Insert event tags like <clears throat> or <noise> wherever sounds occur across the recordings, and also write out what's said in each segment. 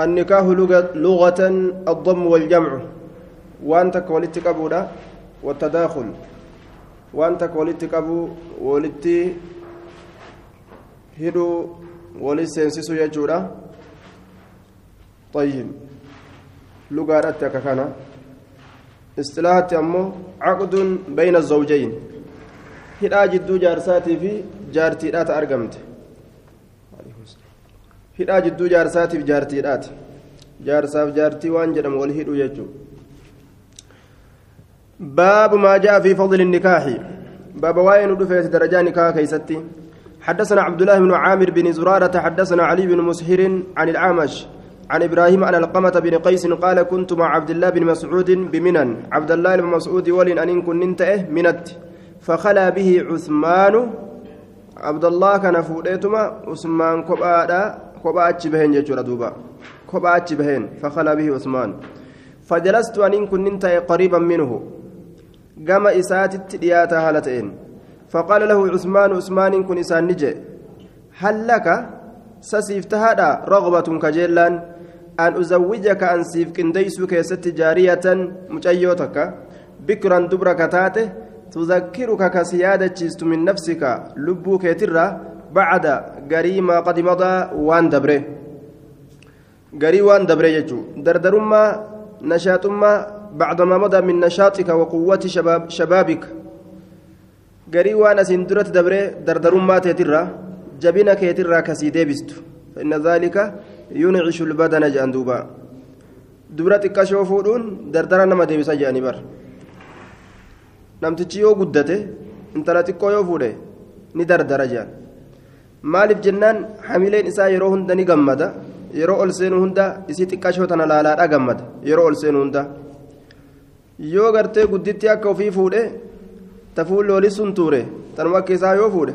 النكاح لغة الضم والجمع. وأنت كولدت كبودا والتداخل. وأنت كولدت كبو ولدت هدو ولد سينسيسو يجودا طيب. لغة أتككنا اصطلاحات أمو عقد بين الزوجين. hidhaa jaarsaatii fi jaartiidhaata argamte hidhaa jidduu jaarsaatiif jaartiidhaati. Jaarsaaf jaartii waan jedhamu wal hidhuu jechuudha. Baabu maa ja'a fi fadli nikaahi baaba waa'ee nu dhufeeti darajaa nikaa keeysatti. حدثنا عبد الله بن عامر بن زرارة حدثنا علي بن مسهر عن الأعمش عن إبراهيم عن القمة بن قيس قال كنت مع عبد الله بن مسعود بمنن عبد الله بن مسعود ولن أن كنت منت فخلا به عثمان عبد الله كان فوديتما عثمان كبادا كبا بهن جچورا دوبا كبا بهن فخلا به عثمان فجلست ان كنت قريبا منه كما اساتت دياتا هالتين فقال له عثمان عثمان كن اسان نجي هل لك سسيفتهادا رغبة كجيلان أن أزوجك أن سيف كنديسو كيست جارية مجيوتك بكرا دبرك تاته تذكرك كسيادة من نفسك لبوك يترى بعد قري ما قد مضى وان دبره. قري وان دبره يجو. دردرما نشاطما بعد ما مضى من نشاطك وقوة شباب شبابك. قري وان سندرت دبره دردرما تترى جبينك يترى كسيدي بست فإن ذلك ينعش البدن جاندوبا دبرتك شوفودون دردرا نما ديبسا جاني بر namtichi yoo guddate intala xiqqoo yoo dardara maaliif jennaan hamileen isaa yeroo hunda ni gammada? Yeroo ol seenu hunda isii xiqqashoo tana laalaadha gammada? Yeroo ol seenu hunda. Yoo gartee gudditti akka ofii fuudhe tafuullooli sun tuure. Tanuma akka isaa yoo fuudhe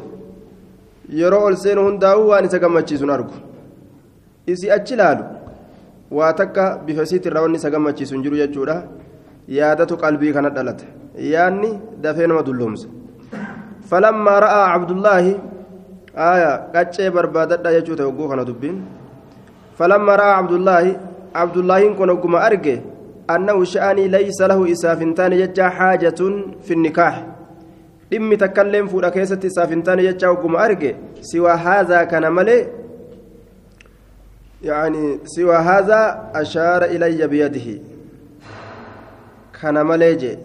yeroo ol seenu hundaa'uu waan isa gammachiisun argu. Isii achi laalu waa takka bifa isiitirraa wanni isa gammachiisun jiru jechuudha. Yaadatu qalbii kana dhalate. Yaanni dafee nama dulloomse falammaa ra'aa cabdullaahi qaccee barbaadadha jechuu ta'e ogguu kana dubbiin falammaa ra'aa cabdullaahi cabdullaahiin kun ogguma arge annahu sha'anii laysa lahu isaaf hin taane jecha haajatun fi nikaax dhimmi takkailleen fuudha keessatti isaaf hin taane jecha ogguma arge siwaa haazaa kana malee يعني سوى هذا أشار إلي بيده كان مليجي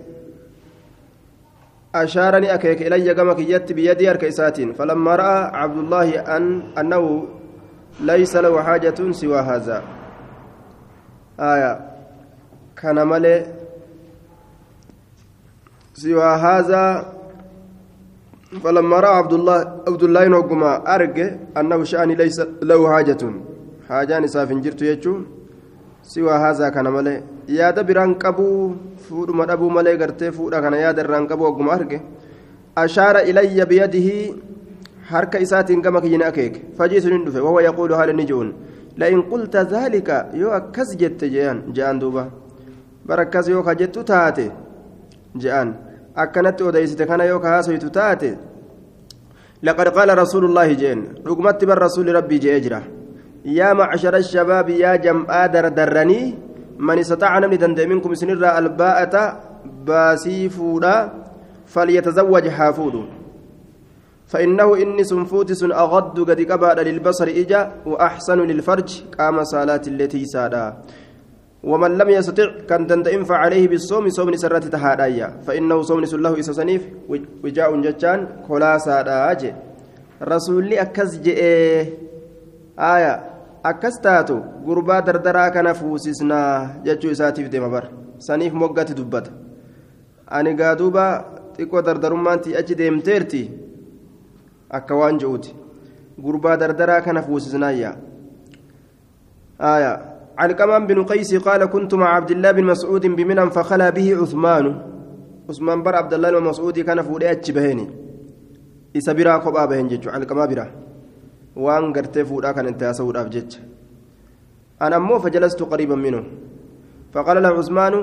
أشارني أكيك إلي كما كيت بيدي أرك إساتين فلما رأى عبد الله أن أنه ليس له حاجة سوى هذا. آية. كان ملي سوى هذا. فلما رأى عبد الله عبد الله نوكما أرج أنه شأني ليس له حاجة. حاجان سافن جرت يجو. سوى هذا كان ملي يا دبران قبو fuudhuma dhabuu malee gartee fuudha kana yaada irraan qabu ogguma arge ashaara ilayya biyadihi harka isaatiin gama kiyyina akeeke fajiisun hin dhufe wahuwa yaquulu haala ni je'uun la'in qulta zaalika yoo akkas jette je'an je'an duuba bara akkas yoo ka jettu taate je'an akkanatti odeysite kana yoo ka haasoytu taate لقد قال رسول الله جين رقمت بر رسول ربي جيجرا يا معشر الشباب يا جمع دردرني من استطاع نمني دندي منكم سنرى الباءة باسي فودا فليتزوج حافود فإنه إني سنفوتس أغض قد قبل للبصر إجا وأحسن للفرج قام صلاة التي سادا. ومن لم يستطع كان دندئن فعليه بالصوم صوم سرة تهادايا. فإنه صوم له إسسنيف وجاء جتان كلا سادا رسول أكز جئ. آية. Akkas taatu gurbaa dardaraa kana fuusisnaa jechuu isaatiif deema bar saniif moggatti dubbata ani gaa duuba xiqqoo dardarummaanti achi deemteerti akka waan je'uuti gurbaa dardaraa kana fuusisnaayya آية كمان بن قيس قال كنت مع عبد الله بن مسعود بمنى فخلا به عثمان عثمان بر عبد الله بن مسعود كان فودي أتشبهني إسبرا قبا بهن جيتشو عن كما برا waan gartee fuudhaa kan itti haasa'uudhaaf jecha. An ammoo fajalastu qariiban minhu. Faqaala lahu cusmaanu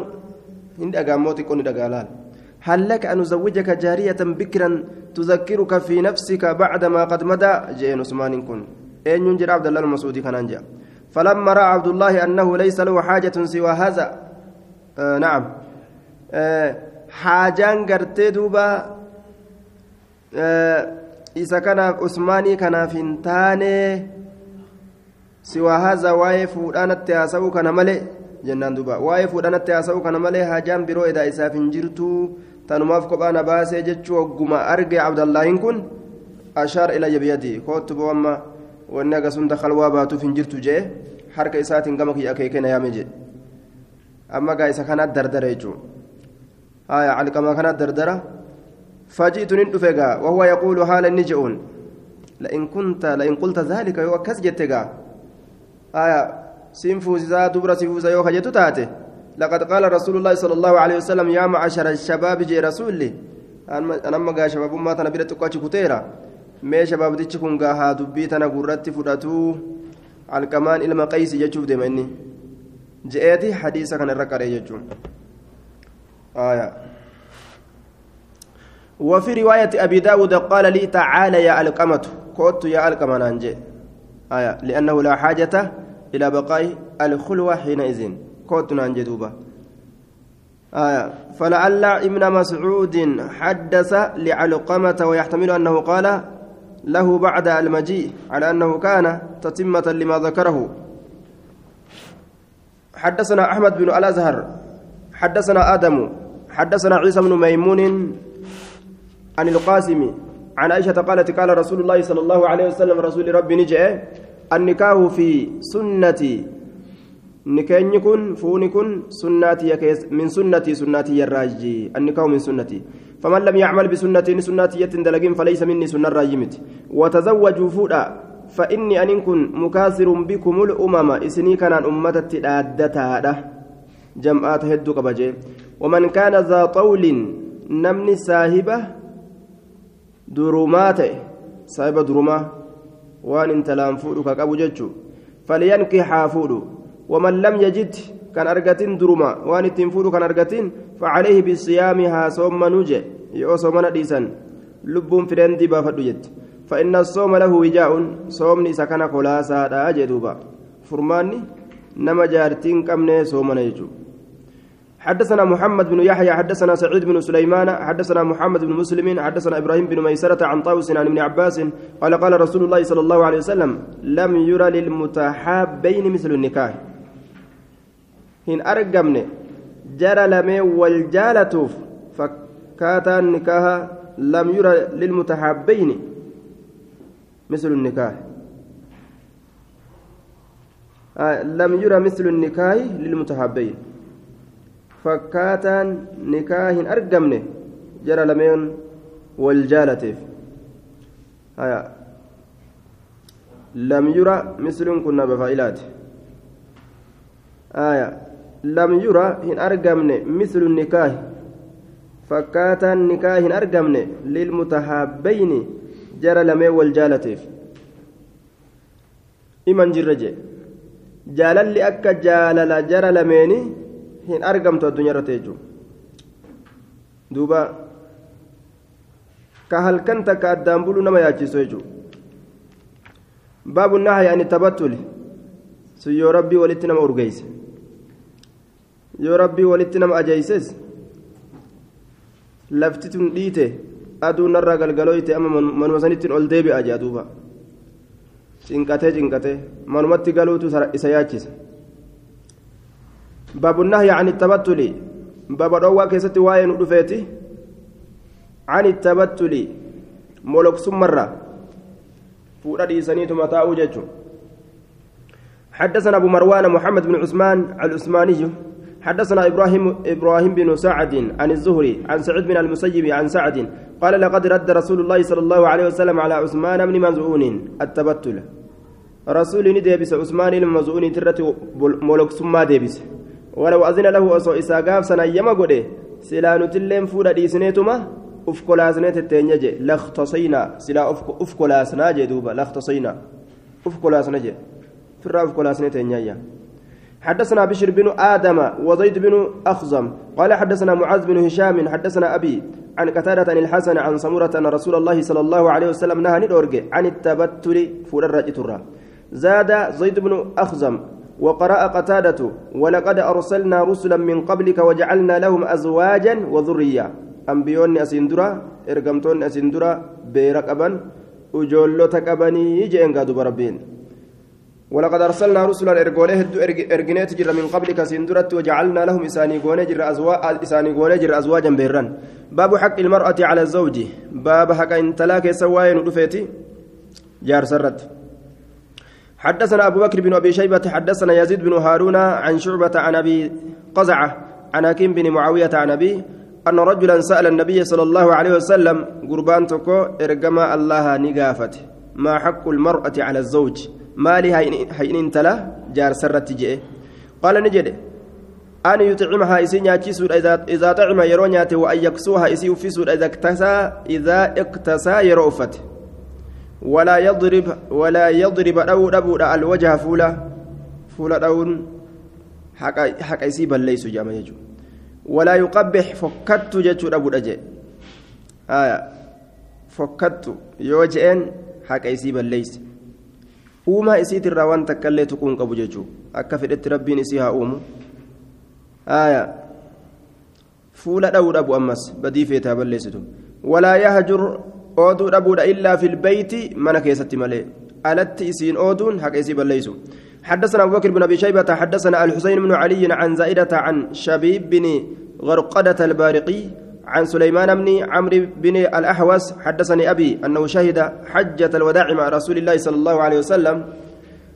hin dhagaammoo xiqqoo ni dhagaa laal? هل لك أن أزوجك جارية بكرا تذكرك في نفسك بعد ما قد مدى جئن عثمان كن أين ينجر عبد الله المسعودي كان فلما رأى عبد الله أنه ليس له حاجة سوى هذا آه نعم آه حاجان قرتي آه إذا كان عثماني كان فنتاني سوى هذا واي فودان التياسو كان ملئ جنان دوبا واي فودان التياسو كان ملئ حاجان برو إذا إساف جرتو تنماف قبانا باسي جتشو قما أرقى عبد الله كن أشار إلى بيدي كتب وما wanni akkasum dakalwaa baatuuf hin jirtu jee harka isaatiin gama kiyya akeekena yaame jee. Amma gaa isa kanaat dardara jechuun haya calqamaa kanaat dardara. Gaa wahuwa yaquulu haala inni je'uun لئن كنت لئن قلت ذلك يو أكس جتك آية سين فوزا دبر سيفوزا يو خجتو تاتي لقد قال رسول الله صلى الله عليه وسلم يا معشر الشباب جي رسولي أنا ما قال شباب ما تنبيرت قاتش كتيرا mee shabaabtichi kun gaa dubbii tana gurratti fudhatuu alqamaan ilma qaysi jechuuf deema inni je'eeti hadiisa kana irra qaree jechuun وفي رواية أبي داود قال لي تعالى يا ألقمة. كوت يا ألقمة نانجي. آية. لأنه لا حاجة إلى بقاء الخلوة حينئذ. كوت نانجي دوبا. آية. فلعل ابن مسعود حدث لعلقمة ويحتمل أنه قال له بعد المجيء على أنه كان تتمة لما ذكره. حدثنا أحمد بن الأزهر. حدثنا آدم. حدثنا عيسى بن ميمون. عن القاسم عن عائشة قالت قال رسول الله صلى الله عليه وسلم رسول ربي نجأ النكاه في سنتي. نكاين كن فون كن سناتي من سنتي سناتي الراجي النكاه من سنتي. فمن لم يعمل بسنتي سنتي يتندلقين فليس مني سنة الراجمت. وتزوجوا فودا فإني أن كن مكاثر بكم الأمم. إسني كان أمة تدادتا جمعات هدو قبجي ومن كان ذا طول نمني ساهبة درومات ساهبة دروما وان انت لام فودك قبو ججو فلينكح فودو ومن لم يجد كان أرجتين درما وان التنفور كان أرجتين فعليه بصيامها صوم نوجه يو صومنا ديسان لبون فرين دي بافدو جد فإن الصوم له وجاء صومني سكن خلاصة دا جدوبا فرماني نما جارتين كمني صومنا يجو حدثنا محمد بن يحيى حدثنا سعيد بن سليمان حدثنا محمد بن مسلم حدثنا إبراهيم بن ميسرة عن طاووس عن ابن عباس قال قال رسول الله صلى الله عليه وسلم لم يرى للمتحابين مثل النكاح. argamne jara lamee wal jaalatuuf fakkaataan nikaaha lam yura lilmutahabbayni مثل النكاح. آه لم يرى مثل النكاح للمتحابين. فكاتان نكاح أرقمنه جرى لمن والجالتف آه لم يرى مثل كنا بفائلات آية لم يرى هن أرقمن مثل النكاح فكاتا النكاح هن أرقمن للمتحابين جرى لمي والجالتيف إمن جرجي jaalalli akka jaalala jara lameeni hin argamtu addunyaa irratti jechuudha duuba ka halkan takka addaan bulu nama yaachisu jechuudha baabu nahaa yaani tabattuli. Sun yoo rabbii walitti nama urgeesse yoo rabbii walitti nama ajayses lafti tun dhiite aduu narraa galgalooyte amma manuma sanittiin ol deebi'a jea duuba. Cinqatee cinqatee manumatti galuutu isa yaachisa baabu nahyi can ittabattuli baaba dhoowwaa keessatti waa'ee nu dhufeeti can ittabattuli moloksummarra fuudha dhiisaniituma taa'uu jechuun حدثنا أبو مروان محمد بن عثمان العثماني. حدثنا إبراهيم إبراهيم بن سعد عن الزهري عن سعيد بن المسيب عن سعد. قال لقد رد رسول الله صلى الله عليه وسلم على عثمان بن مزعون التبتل. رسول ندبس عثمان المزعون ترت ملك ثم دبس ولو أذن له أصو إساقاف سنة يما قده سلا نتلم فودا ديسنيتما أفكولاسنيت التنجي لاختصينا سلا أفكولاسنا جدوبا لاختصينا أفكولاسنا جي فراف كولاسني تنيايا حدثنا بشر بن آدم وزيد بن أخزم قال حدثنا معاذ بن هشام حدثنا أبي عن قتادة عن الحسن عن سمرة أن رسول الله صلى الله عليه وسلم نهى عن التبتل فور الرجل زاد زيد بن أخزم وقرأ قتادة ولقد أرسلنا رسلا من قبلك وجعلنا لهم أزواجا وذرية. أنبيون أسندرا إرقمتون أسندرا بيرقبا وجولو تقبني جئن قادوا بربين. ولقد أرسلنا رسلا إرقوله إرقنيت جر من قبلك سندرت وجعلنا لهم إساني جر أزواج إساني جر أزواجا بيران باب حق المرأة على الزوج. باب حق إن تلاك سواين ودفيتي جار سرت. حدثنا أبو بكر بن أبي شيبة حدثنا يزيد بن هارون عن شعبة عن أبي قزعة عن حكيم بن معاوية عن أبي أن رجلا سأل النبي صلى الله عليه وسلم قربان تكو إرقما الله نقافت ما حق المرأة على الزوج؟ مالي هين انتلا جار سرت جئ. قال نجد أن يطعمها إسي نياتشيسود إذا طعم يرونيات وأن يكسوها إسي وفيسود إذا اكتسى إذا اكتسى يرؤفت ولا يضرب ولا يضرب أو أبو الوجه فولا فولا دون حق حق إسي بليس جامع يجو ولا يقبح فكت جتشو أبو أجي آية فكت يوجئن حق إسي بليس uumaa isiitirraa waan takkaillee tuquun qabu jechuudha akka fedhetti rabbiin isii haa uumu aayaa fuula dha'uu dhabu ammas badii feetaa balleessitu walaa yahjur ooduu dhabuudha illaa filbeeyti mana keessatti malee. Alatti isiin ooduun haqa isii balleessu. حدثنا أبو بكر بن أبي شيبة حدثنا الحسين بن علي عن زائدة عن شبيب بن غرقدة البارقي عن سليمان بن عمرو بن الأحوس حدثني أبي أنه شهد حجة الوداع مع رسول الله صلى الله عليه وسلم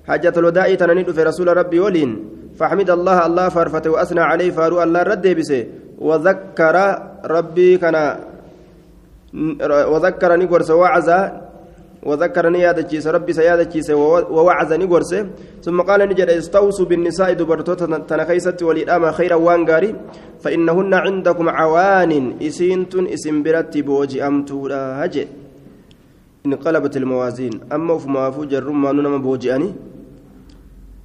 حجة الوداع تنند في رسول ربي ولين فحمد الله الله فارفت وأثنى عليه فارو الله رد بسه وذكر ربي كان وذكرني قرس وعز وذكرني يا دجيس ربي سيادة جيس ووعزني قرس ثم قال نجد استوصوا بالنساء دبرتوت تنخيست وليدام خيرا وانغاري فإنهن عندكم عوان إسينتن إسم برت بوجي أمتورا هجي انقلبت الموازين أما فما فوجر رمان نما بوجي أني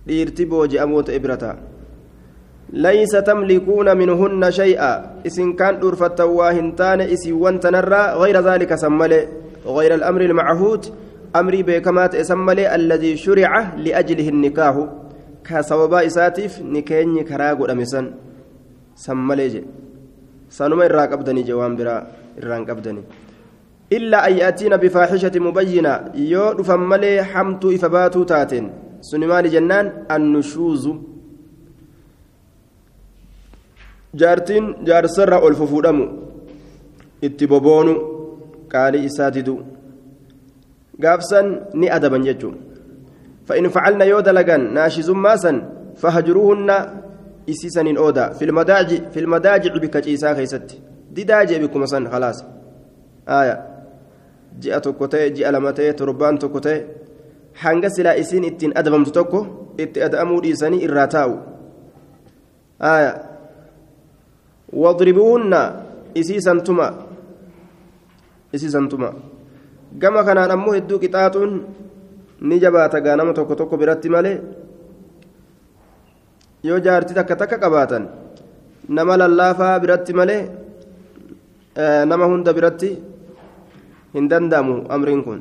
dhiirti booji'amoota ibrata laysa tamlikuuna minhunna shay'a isin kaan dhuurfattan waa hin taane isiiwwan tanarraa gayra daalika san malee gayra alamri ilmachuud amrii beekamaa ta'e san malee alladii shurica liajlihi nnikaahu ka sababaa isaatiif nikeenyi karaa godhame san san malee je sanuma irraa qabdanii je waan biraa irraan qabdanii illaa an ya'tiina bifaaxishati mubayyina jaartiin jaarsarra ol fufuudhamu itti boboonu qaalii isaa didu gaafsan ni adaban jechuun فإن فعلنا يودا لغن ناشزما سن فهجروهن إسيسن أودا في المداجع في المداجع بكجيسا خيست دي داجع بكم سن خلاص آية جاء تكوتي جاء لمتي تربان تكوتي hanga silaa isiin ittiin adabamtu tokko itti ada'amuu dhiisanii irraa taa'u wadribuunna isiisantuma isiisantuma gama kanaan ammoo hedduu qixaaxuun ni jabaata gaa nama tokko tokko biratti malee yoo jaartii takka takka qabaatan nama lallaafaa biratti malee nama hunda biratti hin danda'amu amriin kun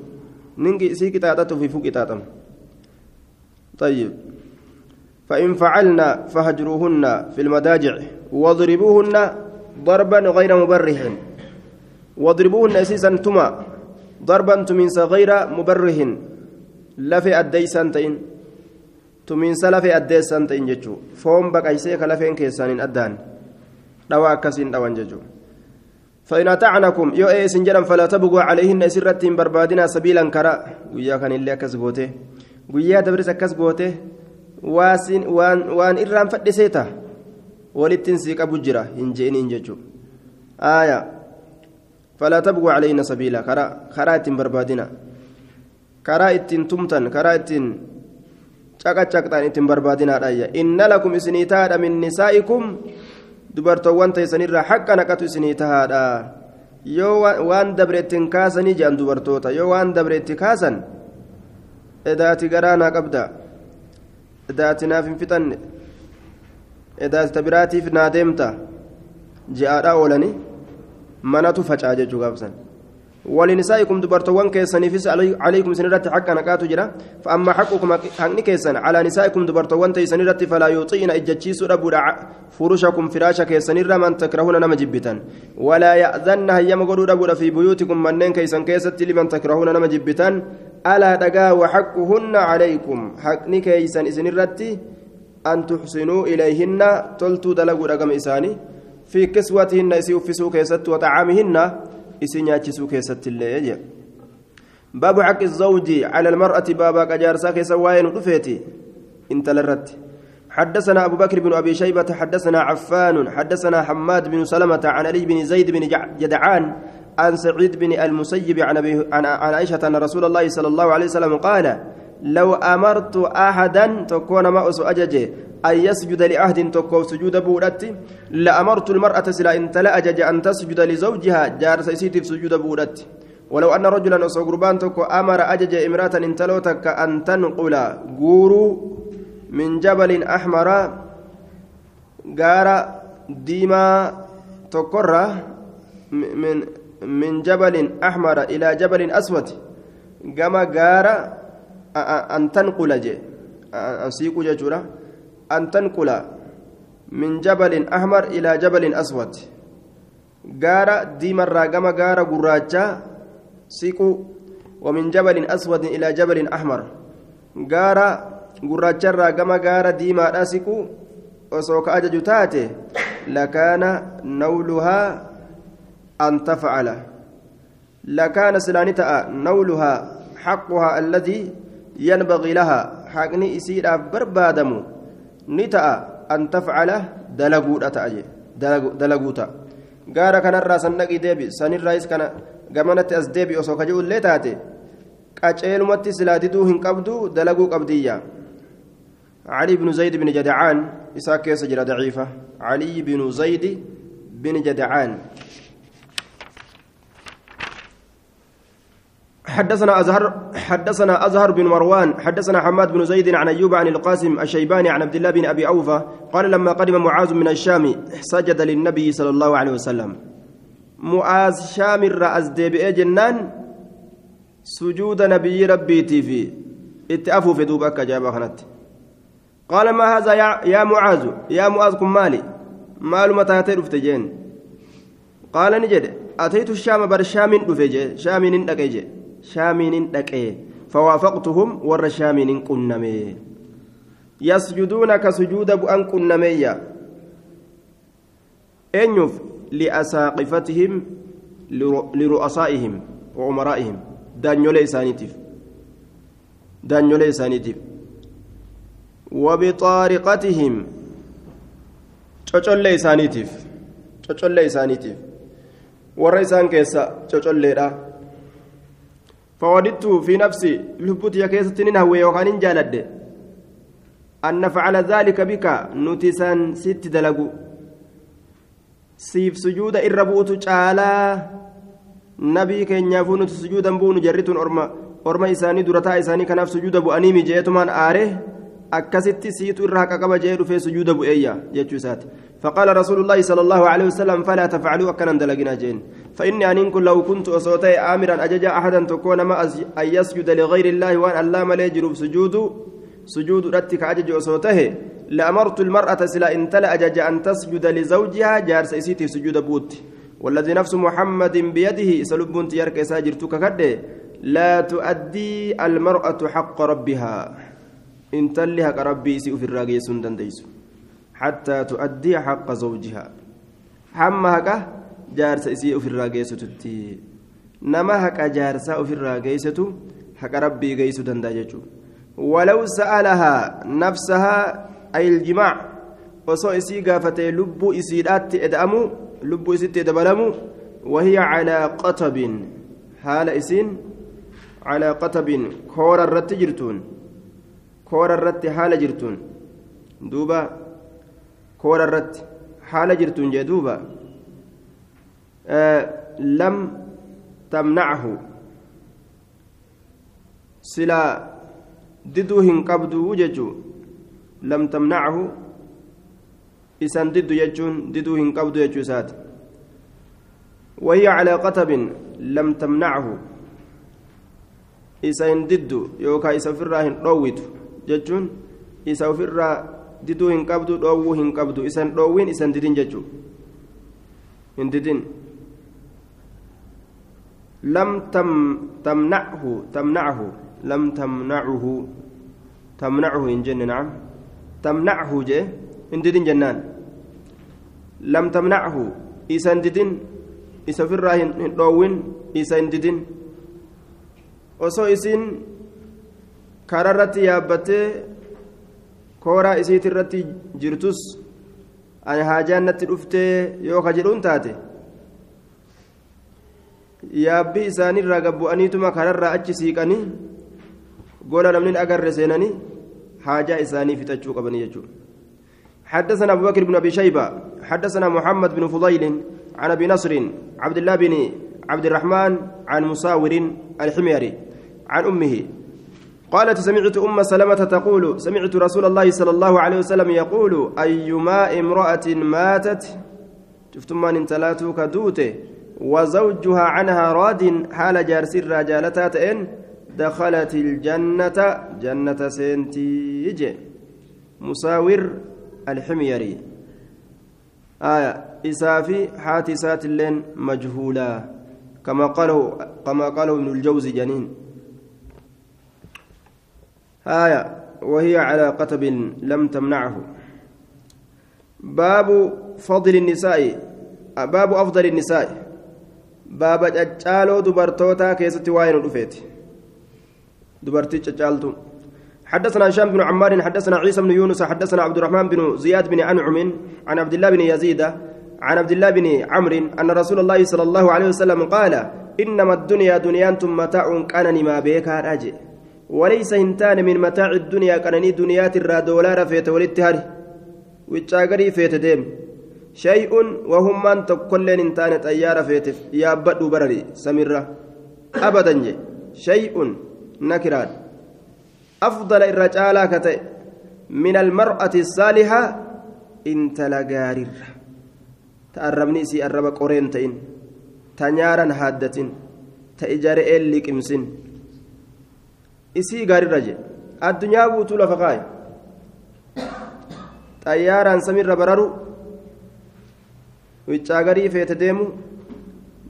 سي قطاطة في فوق قطاطة طيب فإن فعلنا فهجروهن في المداجع واضربوهن ضربا غير مبرح. واضربوهن أسيسا تما ضربا تمين غير مبرح. لفي أديسان تين تمين لفي أديسان تين جتشو. فوم بقايسيك لفين كيسان أدان. دوا كسين دوان جتشو. فإن أطعنكم يو إيه سنجرا فلا تبغوا عليهن سرة بربادنا سبيلا كرا. ويا كان اللي أكس غوته ويا دبرس أكس وان إرام فدسيتا ولتن سيك أبو جرا إنجين إنججو آية فلا تبغوا علينا سبيلا كرا كرا إتن بربادنا كرا إتن تمتن كرا إتن caqacaqxaan ittiin barbaadinaadha inna lakum isinii taadha min nisaa'ikum dubartoowwan teessanirraa haqqa naqatu isinii tahaadha yoo waan dabreettiin kaasanii jedhan dubartoota yoo waan dabreetti kaasan edaati garaa naa qabda edaati naaf hin fixanne. Edaati tabiraatiif naa deemta je'aadhaa oolanii manatu facaa jechuu gaafsan. ولنسائكم دبرتوان كيسن فيس عليكم سنرات حقا نكاتو جرا فأما حقكم حقني كيسن على نسائكم دبرتوان تيسنرات فلا يطيعن إجتشيس ربنا فرشكم فراشا كيسن من تكرهون نما جبتا ولا يأذن هيا مقولوا ربنا في بيوتكم منين كيسن كيست لمن تكرهون نما جبتا ألا دقا وحقهن عليكم. حقني كيسن إسنرات أن تحسنوا إليهن. تلتو دلقوا رقم إساني. في كسوتهن إسيو فسو كيست وطعامهن. keessatti illee jee baabu xaqi zawji cala almar'ati baabaa qajaarsaa keessa waa'ee nu dhufeeti intala irratti حدثنا أبو بكر بن أبي شيبة حدثنا عفان حدثنا حماد بن سلمة عن علي بن زيد بن جدعان عن سعيد بن المسيب عن عن عائشة أن رسول الله صلى الله عليه وسلم قال لو أمرت أحدا تكون ما أججي أن يسجد لأحد تكو سجود بورتي لأمرت المرأة سلا إن تلا أجج أن تسجد لزوجها جار سيسيتي سجود بورتي ولو أن رجلا أصغربان تكو أمر أجج امرأة إن تلوتك أن تنقل. غورو من جبل أحمر غار ديما تقرى من من جبل أحمر إلى جبل أسود. كما غار أن تنقل جي أن أن تنقل من جبل أحمر إلى جبل أسود. غارة دي مرة كما غارة قراجة سيكو. ومن جبل أسود إلى جبل أحمر. غارة قراجة كما غارة دي مرة سيكو. وسوك لكان نولها أن تفعل لكان سلانتا نولها حقها الذي ينبغي لها حقني إسير بربادمو ni ta'a an tafcala dalaguudha ta'a jee dalaguu ta'a gaara kanarraa san dhaqii deebi sanirraayis kana gamanatti as deebi osoo ka illee taate qaceelumatti silaa diduu hin qabdu dalaguu qabdiyya علي بن زيد بن جدعان إساك كيس ضعيفة علي بن زيد بن جدعان حدثنا أزهر حدثنا أزهر بن مروان حدثنا حماد بن زيد عن أيوب عن القاسم الشيباني عن عبد الله بن أبي أوفى قال لما قدم معاذ من الشام سجد للنبي صلى الله عليه وسلم. معاذ شام الرأس ديبئ جنان؟ سجود نبي ربي في اتأفوا في دوبك جابا خنت قال ما هذا يا, يا معاذ؟ يا معاذ كم مالي. مال متى ترفتجين قال نجد أتيت الشام بر شام دفجي شام ندقجي shaamiinin dhaqee fawaafaqtuhum warra shaamiinin qunname yasjuduuna ka sujuuda bu'an qunnameeyya eenyuuf liasaaqifatihim liru'asaa'ihim wa umaraa'ihim daanyolee isaaniitiif daanyolee isaaniitiif وبطارقتهم cocollee isaaniitiif cocollee isaaniitiif warra isaan keessa cocolleedha فوددت في نفسي لبوت يا كيست نهوي وكان جالد أن نفعل ذلك بك نتسان ست دلقو siif sujuuda irra buutu caalaa nabii keenyaafuu nuti sujuudan buunu jarrituun orma orma isaanii durataa isaanii kanaaf sujuuda bu'anii mijeetumaan aare akkasitti siitu irraa qaqaba jee dhufee sujuuda bu'eeyya jechuu isaati فقال رسول الله صلى الله عليه وسلم فلا تفعلوا أكنا دلقنا جين فإني أن كن لو كنت أصوتي آمرا أججا أحدا تكون ما أن يسجد لغير الله وأن الله ملي جروب سجود سجود رتك أجج أصوته. لأمرت المرأة سلا إن تلا أجج أن تسجد لزوجها جار سيسيتي سجود بوت. والذي نفس محمد بيده سلبنت يرك ساجر تككد لا تؤدي المرأة حق ربها. إن تلها ربي سيء في الراقي سندن حتى تؤدي حق زوجها. حمهك جارس إسي في الراقيستي نما هك جارس في الراقيست حق ربي قيس دنداجج ولو سألها نفسها أي الجماع وصو إسي قافتي لب إسيدات إدأمو لب إسيت إدبلمو وهي على قطب حال إسين على قطب كور الرت جرتون كور الرت حال جرتون دوبا koora irratti haala jirtuun jee silaa diduu hin qabduu jechuu lam tamnachu isan diddu jechuun diduu hin qabdu jechuu isaati وهي على قتب لم تمنعه isa hin diddu yookaan isa ofirraa hin dhoowwitu jechuun isa ofirraa diduu hin qabdu dhoowwuu hin qabdu isan dhoowwiin didin lam tamnachu tamnachu lam tamnachu tamnachu hin jenne naam tamnachu jee hin didin jennaan lam tamnachu isan didin isa ofirraa hin dhoowwin isa hin didin osoo isiin kararratti yaabbattee kooraa isiit irratti jirtus ani haajaan natti dhuftee yoo ka jedhuun taate yaabbii isaanirraa gabbu'aniituma kararraa achi siiqanii gola namni agarre seenanii haajaa isaanii fixachuu qabanii jechuudha. حدثنا أبو بكر بن أبي شيبة حدثنا محمد بن فضيل عن أبي نصر عبد الله بن عبد الرحمن عن مساور الحميري عن أمه قالت سمعت أم سلمة تقول سمعت رسول الله صلى الله عليه وسلم يقول أيما امرأة ماتت شفتم من انتلاتو كدوته وزوجها عنها راد حال جارس الرجالتات إن دخلت الجنة جنة سنتيج مساور الحميري. آية إسافي حاتسات اللين مجهولا. كما قاله كما قاله ابن الجوزي جنين. آية وهي على قتب لم تمنعه. باب فضل النساء باب أفضل النساء. باب جالو دبرتوتا كيست واين رفيت دبرتي جالتو حدثنا هشام بن عمار حدثنا عيسى بن يونس حدثنا عبد الرحمن بن زياد بن أنعم عن عبد الله بن يزيد عن عبد الله بن عمرو أن رسول الله صلى الله عليه وسلم قال إنما الدنيا دنيا متاع كان ما بيك راجع. وليس هنتان من متاع الدنيا كانني دنيات الرا دولار فيت ولتهر ويتشاغري فيت ديم. شيء وهم من تكلن هنتان طيارة فيت يا بدو برري سمرة أبدا شيء نكرات أفضل الرجال كتئ من المرأة الصالحة انت لقارر تأربني سي أرب قرين تئن تنيارا هادتين تإجاري إلي كمسين isii gaarirra je addunyaa guutuu lafa kaaye xayyaaraan samiirra bararu wicaagarii feete deemu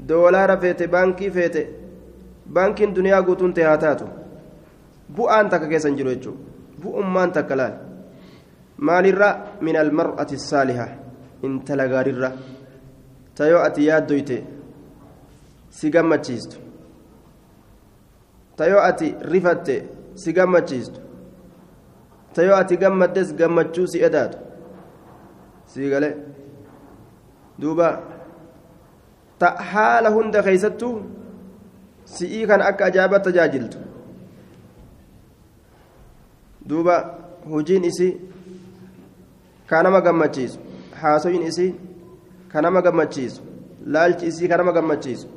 doolaara feete baankii feete baankiin duniyaa guutuun ta'e haa taatu. Bu'aan takka keessa hin jiru jechuudha bu'ummaan takka laal. Maalirra? Min almar'ati saaliha intala gaarirra. Tayoo ati yaaddoyte si gammachiistu. Tayoo ati rifatte si gammachiistu. Tayoo ati gammaddes gammachuu si edaatu. Sii galee duuba haala hunda keeysattuu si'ii kan akka ajaa'iba tajaajiltu duuba hojiin isii ka nama gammachiisu haasoyin isii ka nama gammachiisu laalchi isii ka nama gammachiisu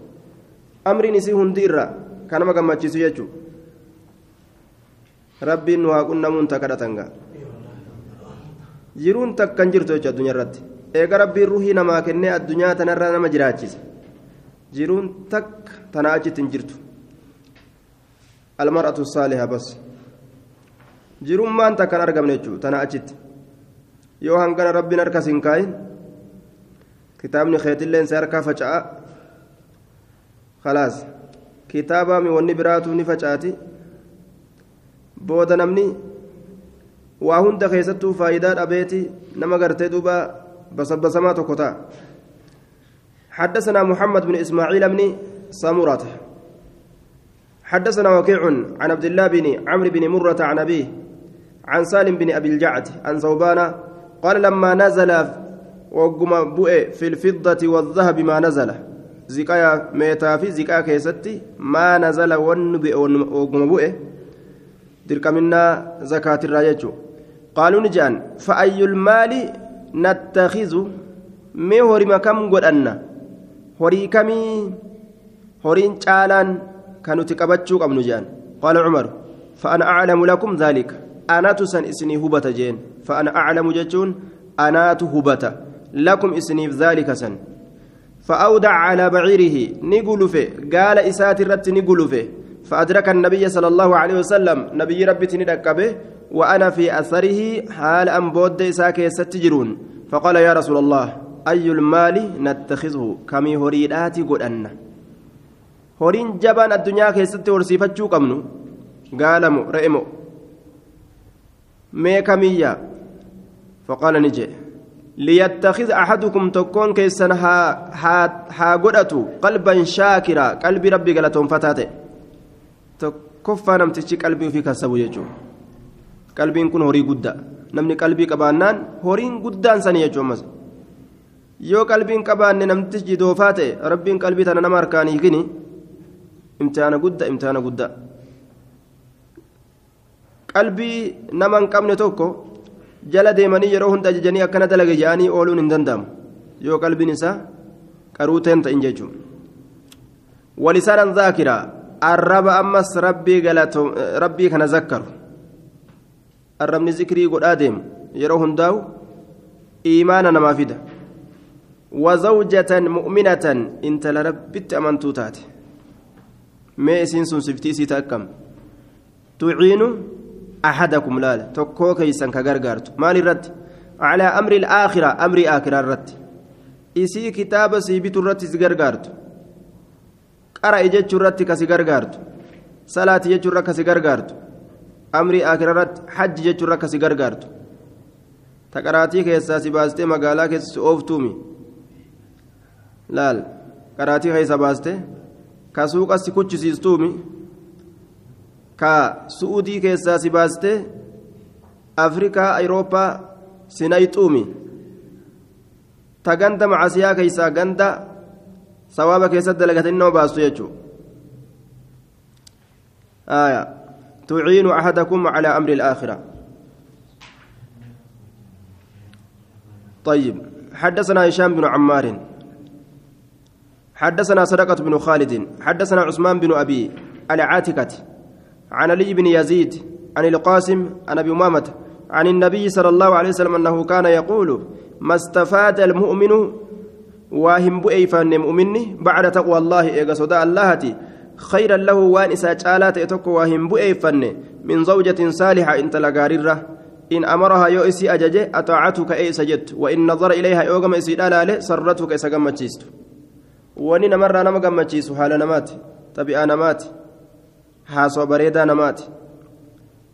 amriin isii hundi irraa ka nama gammachiisu jechuudha rabbiin nu haa qunnamuun takka dhatangaa jiruun takka hin jirtu jechuudha addunyaa irratti eega rabbiin ruhii namaa kennee addunyaa tanarra nama jiraachise jiruun takka tanaa achitti hin jirtu almar'atu saaliha bas jirummaan takka hin argamne jechuudha tanaa achitti yoo hangana rabbiin harka siin kaayin kitaabni keetilleen si harkaa faca'a khalaas kitaabaa wanni biraatu ni facaati booda namni waa hunda keessattuu faayidaa dhabeeti nama gartee duuba basabbasamaa tokko ta'a حدثنا محمد بن إسماعيل بن سمرة حدثنا وكيع عن عبد الله بن عمرو بن مرة عن أبيه عن سالم بن أبي الجعد عن ثوبان قال لما نزل وقم بؤ في الفضة والذهب ما نزل. زكايا ميتا في زكايا كيستي ما نزل ونبئ وقم درك منا زكاة الراجع. قالوا نجان فأي المال نتخذ مي هوري كم قدنا. هوري كمي هورين چالان كانوا تكبتشوك أبن جان. قال عمر فأنا أعلم لكم ذلك. أنا تسن إسني هبة جين. فأنا أعلم جتون أنا هبة لكم إسني ذلك سن. فأودع على بعيره نقلف قال إسات الرت نقلف فأدرك النبي صلى الله عليه وسلم نبي ربي تندكبه وأنا في أثره حال أن بود إساك ستجرون فقال يا رسول الله أي المال نتخذه؟ كمي هريداتي قد أن. هورين جبان الدنيا كيست ورسيفتشو قمنو قالمو رئمو. مي كمية. فقال نجي ليتخذ أحدكم تكون كيسن ها ها ها قلبا شاكرا قلب ربي قالتهم فتاته. تكفى نمتشي قلبي في كسبو يجو. Qalbiin kun horii guddaa namni qalbii qabaannaan horiin guddaan sanii jechuun mas yoo qalbiin qabaanne namtichi doofaa ta'e rabbiin qalbii tana nama harkaan hiikini imtihaana guddaa imtihaana guddaa qalbii nama hin qabne tokko jala deemanii yeroo hunda ajajanii akkana dalage jedhanii ooluun hin danda'amu yoo qalbiin isaa qaruu ta'en ta'in jechuun walisaanan zaakiraa arraba ammas rabbii kana zakkaru arrabni zikrii godhaa deemu yeroo hundaa'u iimaana namaa fida. Wazawjatan mu'minatan intala rabbitti amantuu taate. Mee isiin sun siftii isii akkam? Tuciinu axadakum laala tokkoo keeysan ka gargaartu. Maal irratti? Calaa amri ilaakhira amrii aakiraa irratti. Isii kitaaba sii bitu irratti si gargaartu. Qara'i jechuu amrii akirarratti hajji jechuun akka si gargaartu. Taqaraatii keessaa si baastee magaalaa keessa si ooftuumi. Laal qaraatii keessa baastee ka suuqa si kuchisiistuumi? Ka su'udii keessaa si baastee afrikaa ayirooppaa si nayxuumi. Ta ganda macasiyaa keessaa ganda sawaaba keessatti dalagatanii nama baastu jechuudha تعين أحدكم على أمر الآخرة. طيب حدثنا هشام بن عمار. حدثنا صدقة بن خالد. حدثنا عثمان بن أبي العاتكة. عن علي بن يزيد عن القاسم عن أبي أمامة عن النبي صلى الله عليه وسلم أنه كان يقول ما استفاد المؤمن واهم بؤيفان مؤمني بعد تقوى الله إيقا صدى اللهتي خيرا له وان إسا جالات إتوكو واهم بؤيفن من زوجة صالحة إنت لغاررة إن أمرها يو إسي أججة أطاعتك أي سجدت. وإن نظر إليها يوغم إسي دلالة سرتك إسا قمتشيست واني نمر نما قمتشيس حال نمات. طبيعة نمات. حاسو بريدا نمات.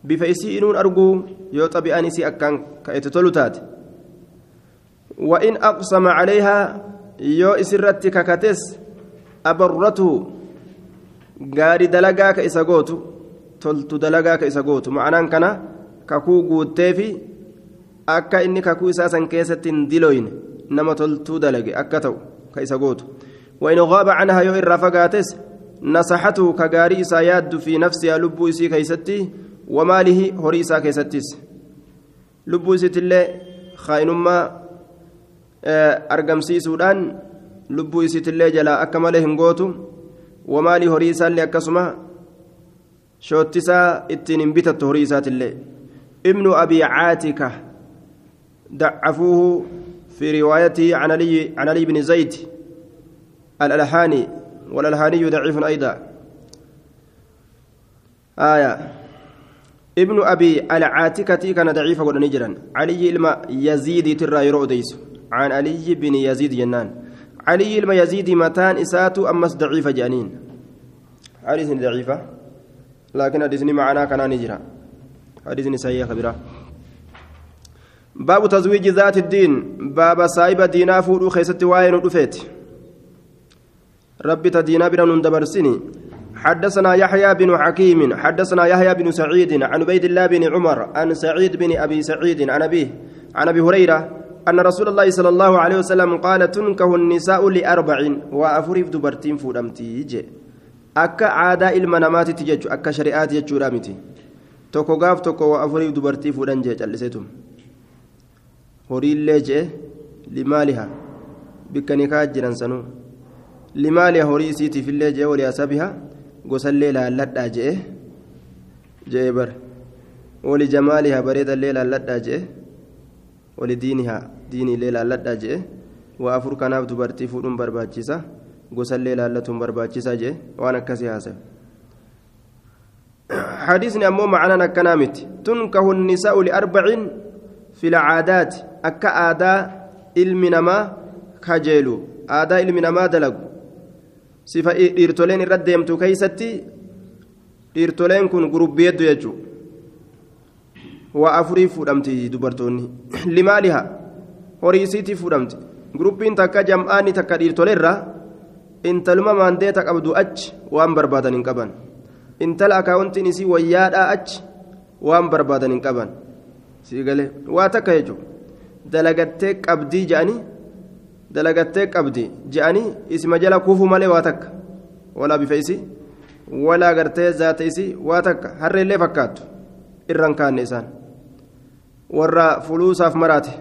bifa isii inuun arguu yoo xabi'aan isii akkaan ka itti tolu taate وإن أقسم عليها يو إسرت ككتس أبرته. Gaarii dalagaa ka isa gootu toltu dalagaa ka isa gootu ma'anaan kana kakuu guutteefi akka inni kakuu isaa san keessatti hin diloyne nama toltuu dalage akka ta'u ka isa gootu وإن غاب عنها يو إرى فقاتس نصحته كغاري إسا ياد في نفسها لبو إسي كيستي وماله هري إسا كيستيس لبو إسي تلي خاينما أرقمسي سودان لبو إسي تلي جلا أكمله هنغوتو ومالي هري إسالي أكسما شوتسا اتنين بتت هري إساتلي ابن أبي عاتكة ضعفوه في روايته عن علي عن علي بن زيد الألحاني والألحاني ضعيف أيضا. آية. ابن أبي العاتكة كان ضعيفا قد علي إلما يزيد ترى يرؤديس عن علي بن يزيد جنان. علي إلما يزيد متان إساتو أمس ضعيفة جانين. حديث ضعيفة. لكن حديث معنا كان نجرا. حديث سيئة خبيرة باب تزويج ذات الدين. باب سايب دينا فودو خيست واين ودفيت ربي تدينا بنا ندبرسني حدثنا يحيى بن حكيم. حدثنا يحيى بن سعيد عن عبيد الله بن عمر عن سعيد بن أبي سعيد عن ابيه عن أبي هريرة ان رسول الله صلى الله عليه وسلم قال تنكه النساء لاربع وافرف دبرتين فودمتي جي akka aadaa ilma namaatitti jechu akka shari'aati jechuudha miti tokko gaaf tokko waa afurii dubartii fuudhan jee calliseetum horiillee jee limaaliha bikka nikaa jiran sanuu limaaliha horii isiitiifillee jee walii asabiha gosallee laalladhaa jee jee bar wali jamaaliha bareedallee laalladhaa jee wali diiniha diiniillee laalladhaa jee waa afur kanaaf dubartii fuudhuun barbaachisa gosallee laallatuun barbaachisa jee waan akkasii haasa'e. حديثني أمو معنا نكنامت تنكه النساء لأربع في العادات أكا آداء المنما كجيلو آداء المنما دلق صفة إرتولين الرد يمتو كيستي إرتولين كن قرب waa afurii fuudhamti dubartoonni. <clears throat> Limaaliha horii isiitii fuudhamti. Guruppiin takka jam'aanni takka dhiirtoleerra intaluma maandeeta qabdu achi waan barbaadan hin qaban. Intala akaawuntiin isii wayyaadhaa achi waan barbaadan hin qaban. Siigalee waa takka jechuudha dalagattee qabdii je'anii dalagattee qabdii je'anii isima jala kuufuu malee waa takka. Walaa bifa isii walaa gartee zaata isii waa takka. Harreellee fakkaatu irraan kaanne isaan. Warra fuluusaaf maraate.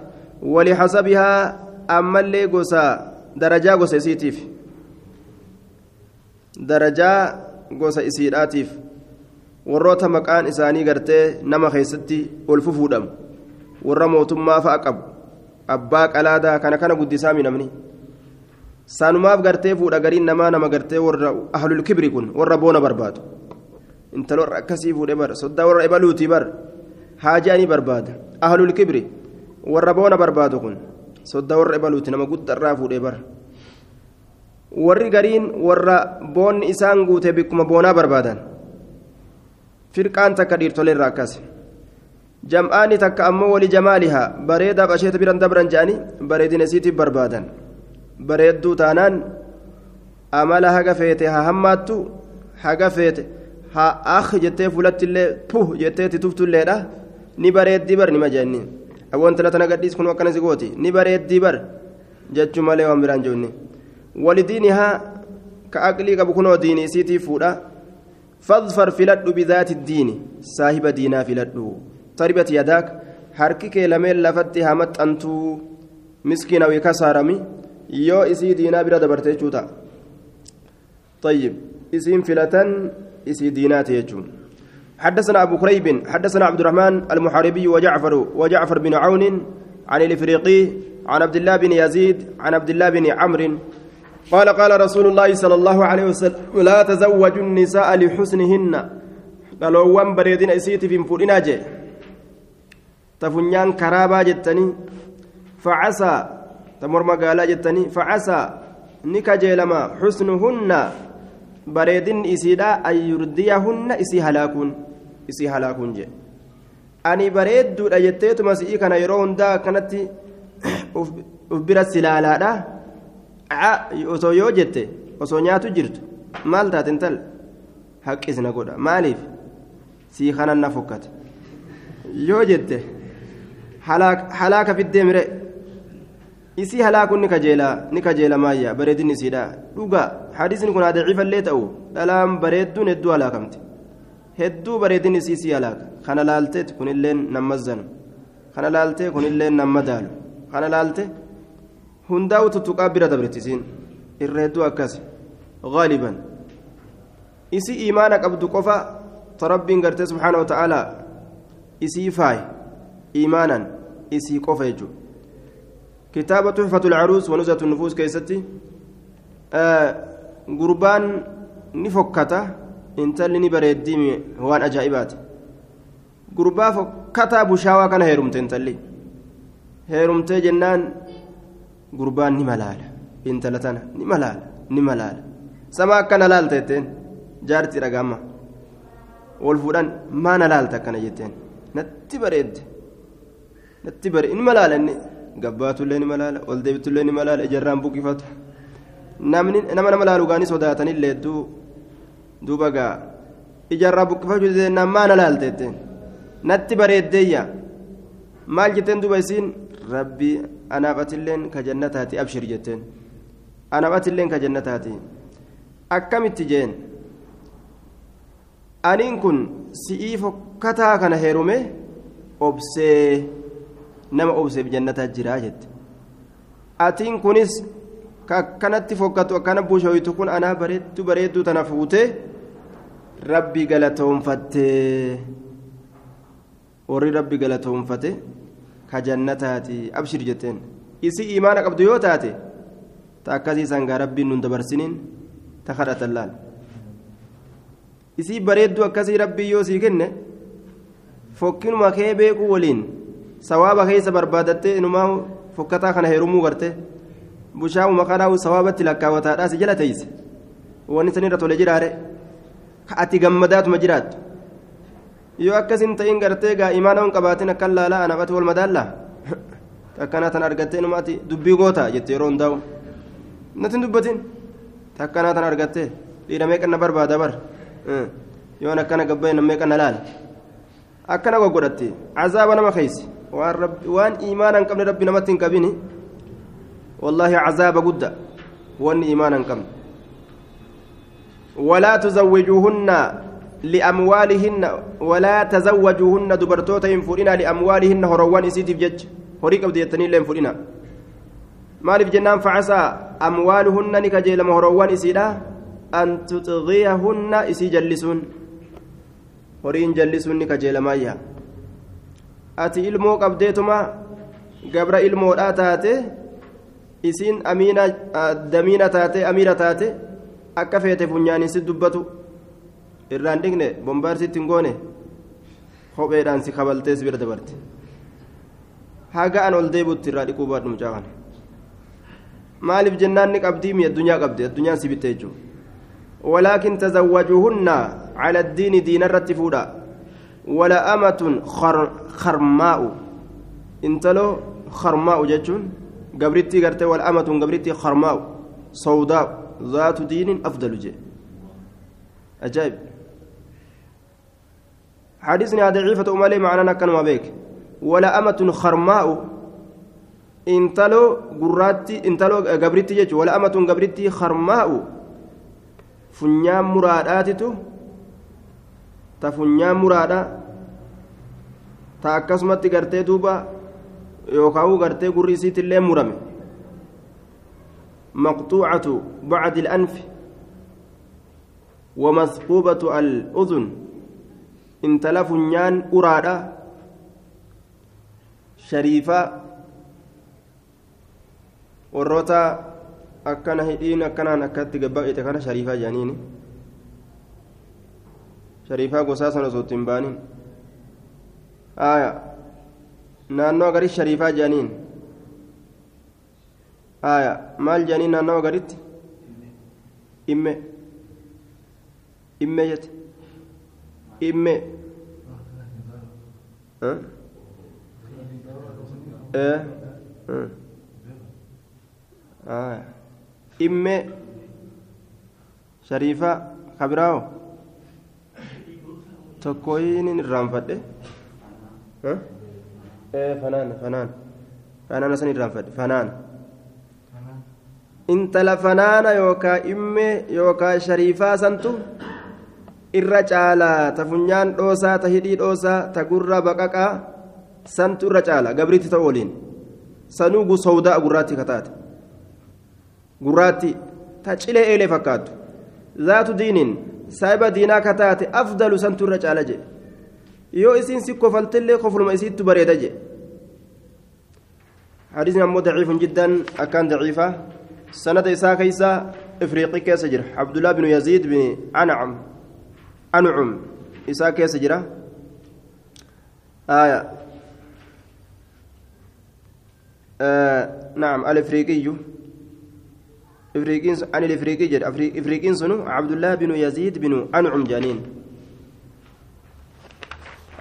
أما اللي قصا درجة قصا إسيتيف درجة قصا إسيراتيف warroota maqaan isaanii gartee nama keessatti ol fufuudhamu warra mootummaa fa'a qabu abbaa qalaadaa kana kana guddisaa minamni sanumaaf gartee fuudha gariin namaa nama gartee warra ahlul kibri kun warra boona barbaadu intala warra akkasii fuudhee bara soddaa warra ebaluutii bara haajaanii barbaada ahlul kibri warra boona barbaadu kun sodda warra ebaluuti nama guddarraa fuudhee bara warri gariin warra boonni isaan guute bikkuma boonaa barbaadan firqaan takka dhiirtoleerraa akkas jam'aani takka ammoo wali jamaalihaa bareedaaf asheeta biran dabran jedhanii bareedina isiitiif barbaadan bareedduu taanaan amala haga feete haa hammaattu haga feete haa akh jettee fuulattillee puh jetteeti tuftulleedha ni bareeddii bar nima jenni awwan tala tana gadhiis kun akkana si gooti ni bareeddii bar jechuu malee waan biraan joonni walidiinihaa ka aqlii qabu kunoo diini isiitii fuudha فاظفر فلد بذات الدين صاحب دينا فلد تربت يداك حركك لمن لفت همت أنتو مسكين أو كسارمي يو إسي دينا بلا دبرتي جوتا طيب اسم فلتن إسي دينات يجون حدثنا أبو كريب حدثنا عبد الرحمن المحاربي وجعفر وجعفر بن عون عن الإفريقي عن عبد الله بن يزيد عن عبد الله بن عمرو. قال قال رسول الله صلى الله عليه وسلم لا تزوجوا النساء لحسنهن. قالوا وان بريدين اسيتي في مفودنا جي تفنيان كرابا جتني فعسى تمر مقالا جتني فعسى نكجي لما حسنهن بريدين إسيدا أن يرديهن إسي هلاكون. isii halaakuun jee. Ani bareedduudha jetteetuma sii kana yeroo hundaa akkanatti uf bira silaalaadha. Osoo yoo jette osoo nyaatu jirtu maal taate intal haqqisna godha. Maaliif? Sii kanan na fokkate. Yoo jette halaaka fiddee mire. Isii halaakuun ni kajeelaa ni kajeela maayya. Bareedinni isiidha dhugaa hadiisni kun haa daciifallee ta'u dhalaan bareedduun hedduu halaakamte hedduu bareedinni isii sii halaaka kana laalteet kunilleen namma zanu kana laaltee kunilleen namma daalu kana laalte hundaa'u tuttuqaa bira dabrettisiin irra hedduu akkas gaaliban isii imaana qabdu qofa ta rabbiin gartee subxaana wa ta'aalaa isii faay imaanan isii qofa jechuudha kitaaba tuxfatu lcaruus wanuzatu nufuus keessatti gurbaan ni fokkata intalli ni bareeddii waan ajaa'ibaati. Gurbaa fokkataa bushaawaa kana heerumte intalli. Heerumtee jennaan gurbaan ni malaala. Intala tana ni malaala ni malaala. Sama akkana laalta jetteen jaartii dhagaama wal fuudhan maana laalta akkana jetteen. Natti bareedde. Natti bare ni malaala inni gabbaatullee ni malaala ol deebitullee ni malaala ijarraan buqqifatu. Namni nama nama laalugaanii sodaatanillee hedduu duuba gaa ijarraa buqqifachuu jennaan maana laalta jetteen natti bareeddeeyya. Maal jetteen duuba isiin? Rabbii anaaf atilleen ka jannataati abshir jetteen. Anaaf atilleen akkamitti jeen? Aniin kun si'ii fokkataa kana heerume obsee nama obseef jannataa jiraa jette. Atiin kunis ka akkanatti fokkatu akkana bushooytu kun anaa bareedduu bareedduu tana fuutee rabbi galatoonfattee warri rabbi galatoonfate ka jannataati abshir jetteen isi imaana qabdu yoo taate تأكسي سانغا ربي نون دبرسنين تخرت اللال isii bareedduu akkasii rabbii yoo sii kenne fokkinuma kee beekuu waliin sawaaba keessa barbaadattee inumaa fokkataa kana heerumuu garte bushaa'uma kanaa sawaabatti lakkaawwataadhaa si jala teeyse wanni sanirra tole jiraare ati gammadaatuma jiraattu yoo akkasin ta'in gartee gaa imaana hin qabaatin akkan laalaa anafati wal madaallaa takkana tan argattee numaati dubbii goota jette yeroo hundaa'u natin dubbatin takkanaa tan argattee dhiiramee qanna barbaada bar yoon akkana gabbaa'e nammee qanna laala akkana goggodhatti cazaaba nama keeysi waan imaana hin qabne rabbi namatti hin qabini wallaahi cazaaba gudda wanni imaana hin qabne ولا تزوجوهن لأموالهن ولا تزوجوهن دبرتوتا ينفرنا لأموالهن هروان إسيتي بجج هريك أبدي يتنين لين فرنا مالف جنان فعسى أموالهن نكجيل مهروان إسيدا؟ أن تطغيهن إسي جلسون. هرين جلسون نكجيل مايا. أتي إلمو قبديتما؟ قبر إلمو لا تاتي. إسين أمينة دمينة تاتي أميرة تاتي. Akka feete funyaaniin si dubbatu irraan dhigne bombaarsitti hin goone kopheedhaan si kabaltee si bira dabarte haga an ol deebutti irraa dhiquu baadhu mucaa kana maaliif jennaan ni qabdii mi addunyaa qabdi addunyaan si bitte jechuudha ولكن تزوجوهن على الدين دين الرتفودا ولا أمة خر خرماء انتلو خرماء جتون قبرتي قرتي والأمة قبرتي خرماء سوداء ذات دين أفضل جي أجايب. حديثنا ضعيفة أمالي معنا كان بيك. ولا أمة خرماء. انتلو قراتي انتلو قبرتي جيش. ولا أمة قبرتي خرماء. فنيام مراداتتو. تفنيام مرادا. تأكسمت قرتي دوبا. يوكاو قرتي قريسيت اللي مرمي. مقطوعة بعد الأنف ومثقوبة الأذن إن تلف نيان warroota akkana hidhiin akkanaan akkatti gabbaqite kana shariifaa jedhaniini shariifaa gosaa sana osoo ittiin baaniin aya naannoo agaris shariifaa jedhaniin aya maal jedhaniin naannoo agaritti imme imme jette imme imme shariifa kabiraawo tokkoyin irraanfadhe fanaan fanaan fanaan san irraanfadhe fanaan intala fanaana yookaa imme yookaa shariifaa santu irra caalaa ta funyaan dhoosaa ta hidhii dhoosaa ta gurra baqaqaa santu irra caala gabriitti ta'u waliin sanuu gusowdaa gurraatti kataate gurraatti ta cilee eelee fakkaattu zaatu diiniin saahiba diinaa kataate afdalu santu irra caala jedhe yoo isiin si kofaltillee kofluma isiittu bareeda jedhe حديثنا مو ضعيف جدا أكان ضعيفة سند إساء كيسا إفريقي كيس جرى. عبد الله بن يزيد بن أنعم. أنعم. إساء كيس جرى. آية. آه نعم الإفريقي إفريقين عن الإفريقي جد إفريقين سنو عبد الله بن يزيد بن أنعم جانين.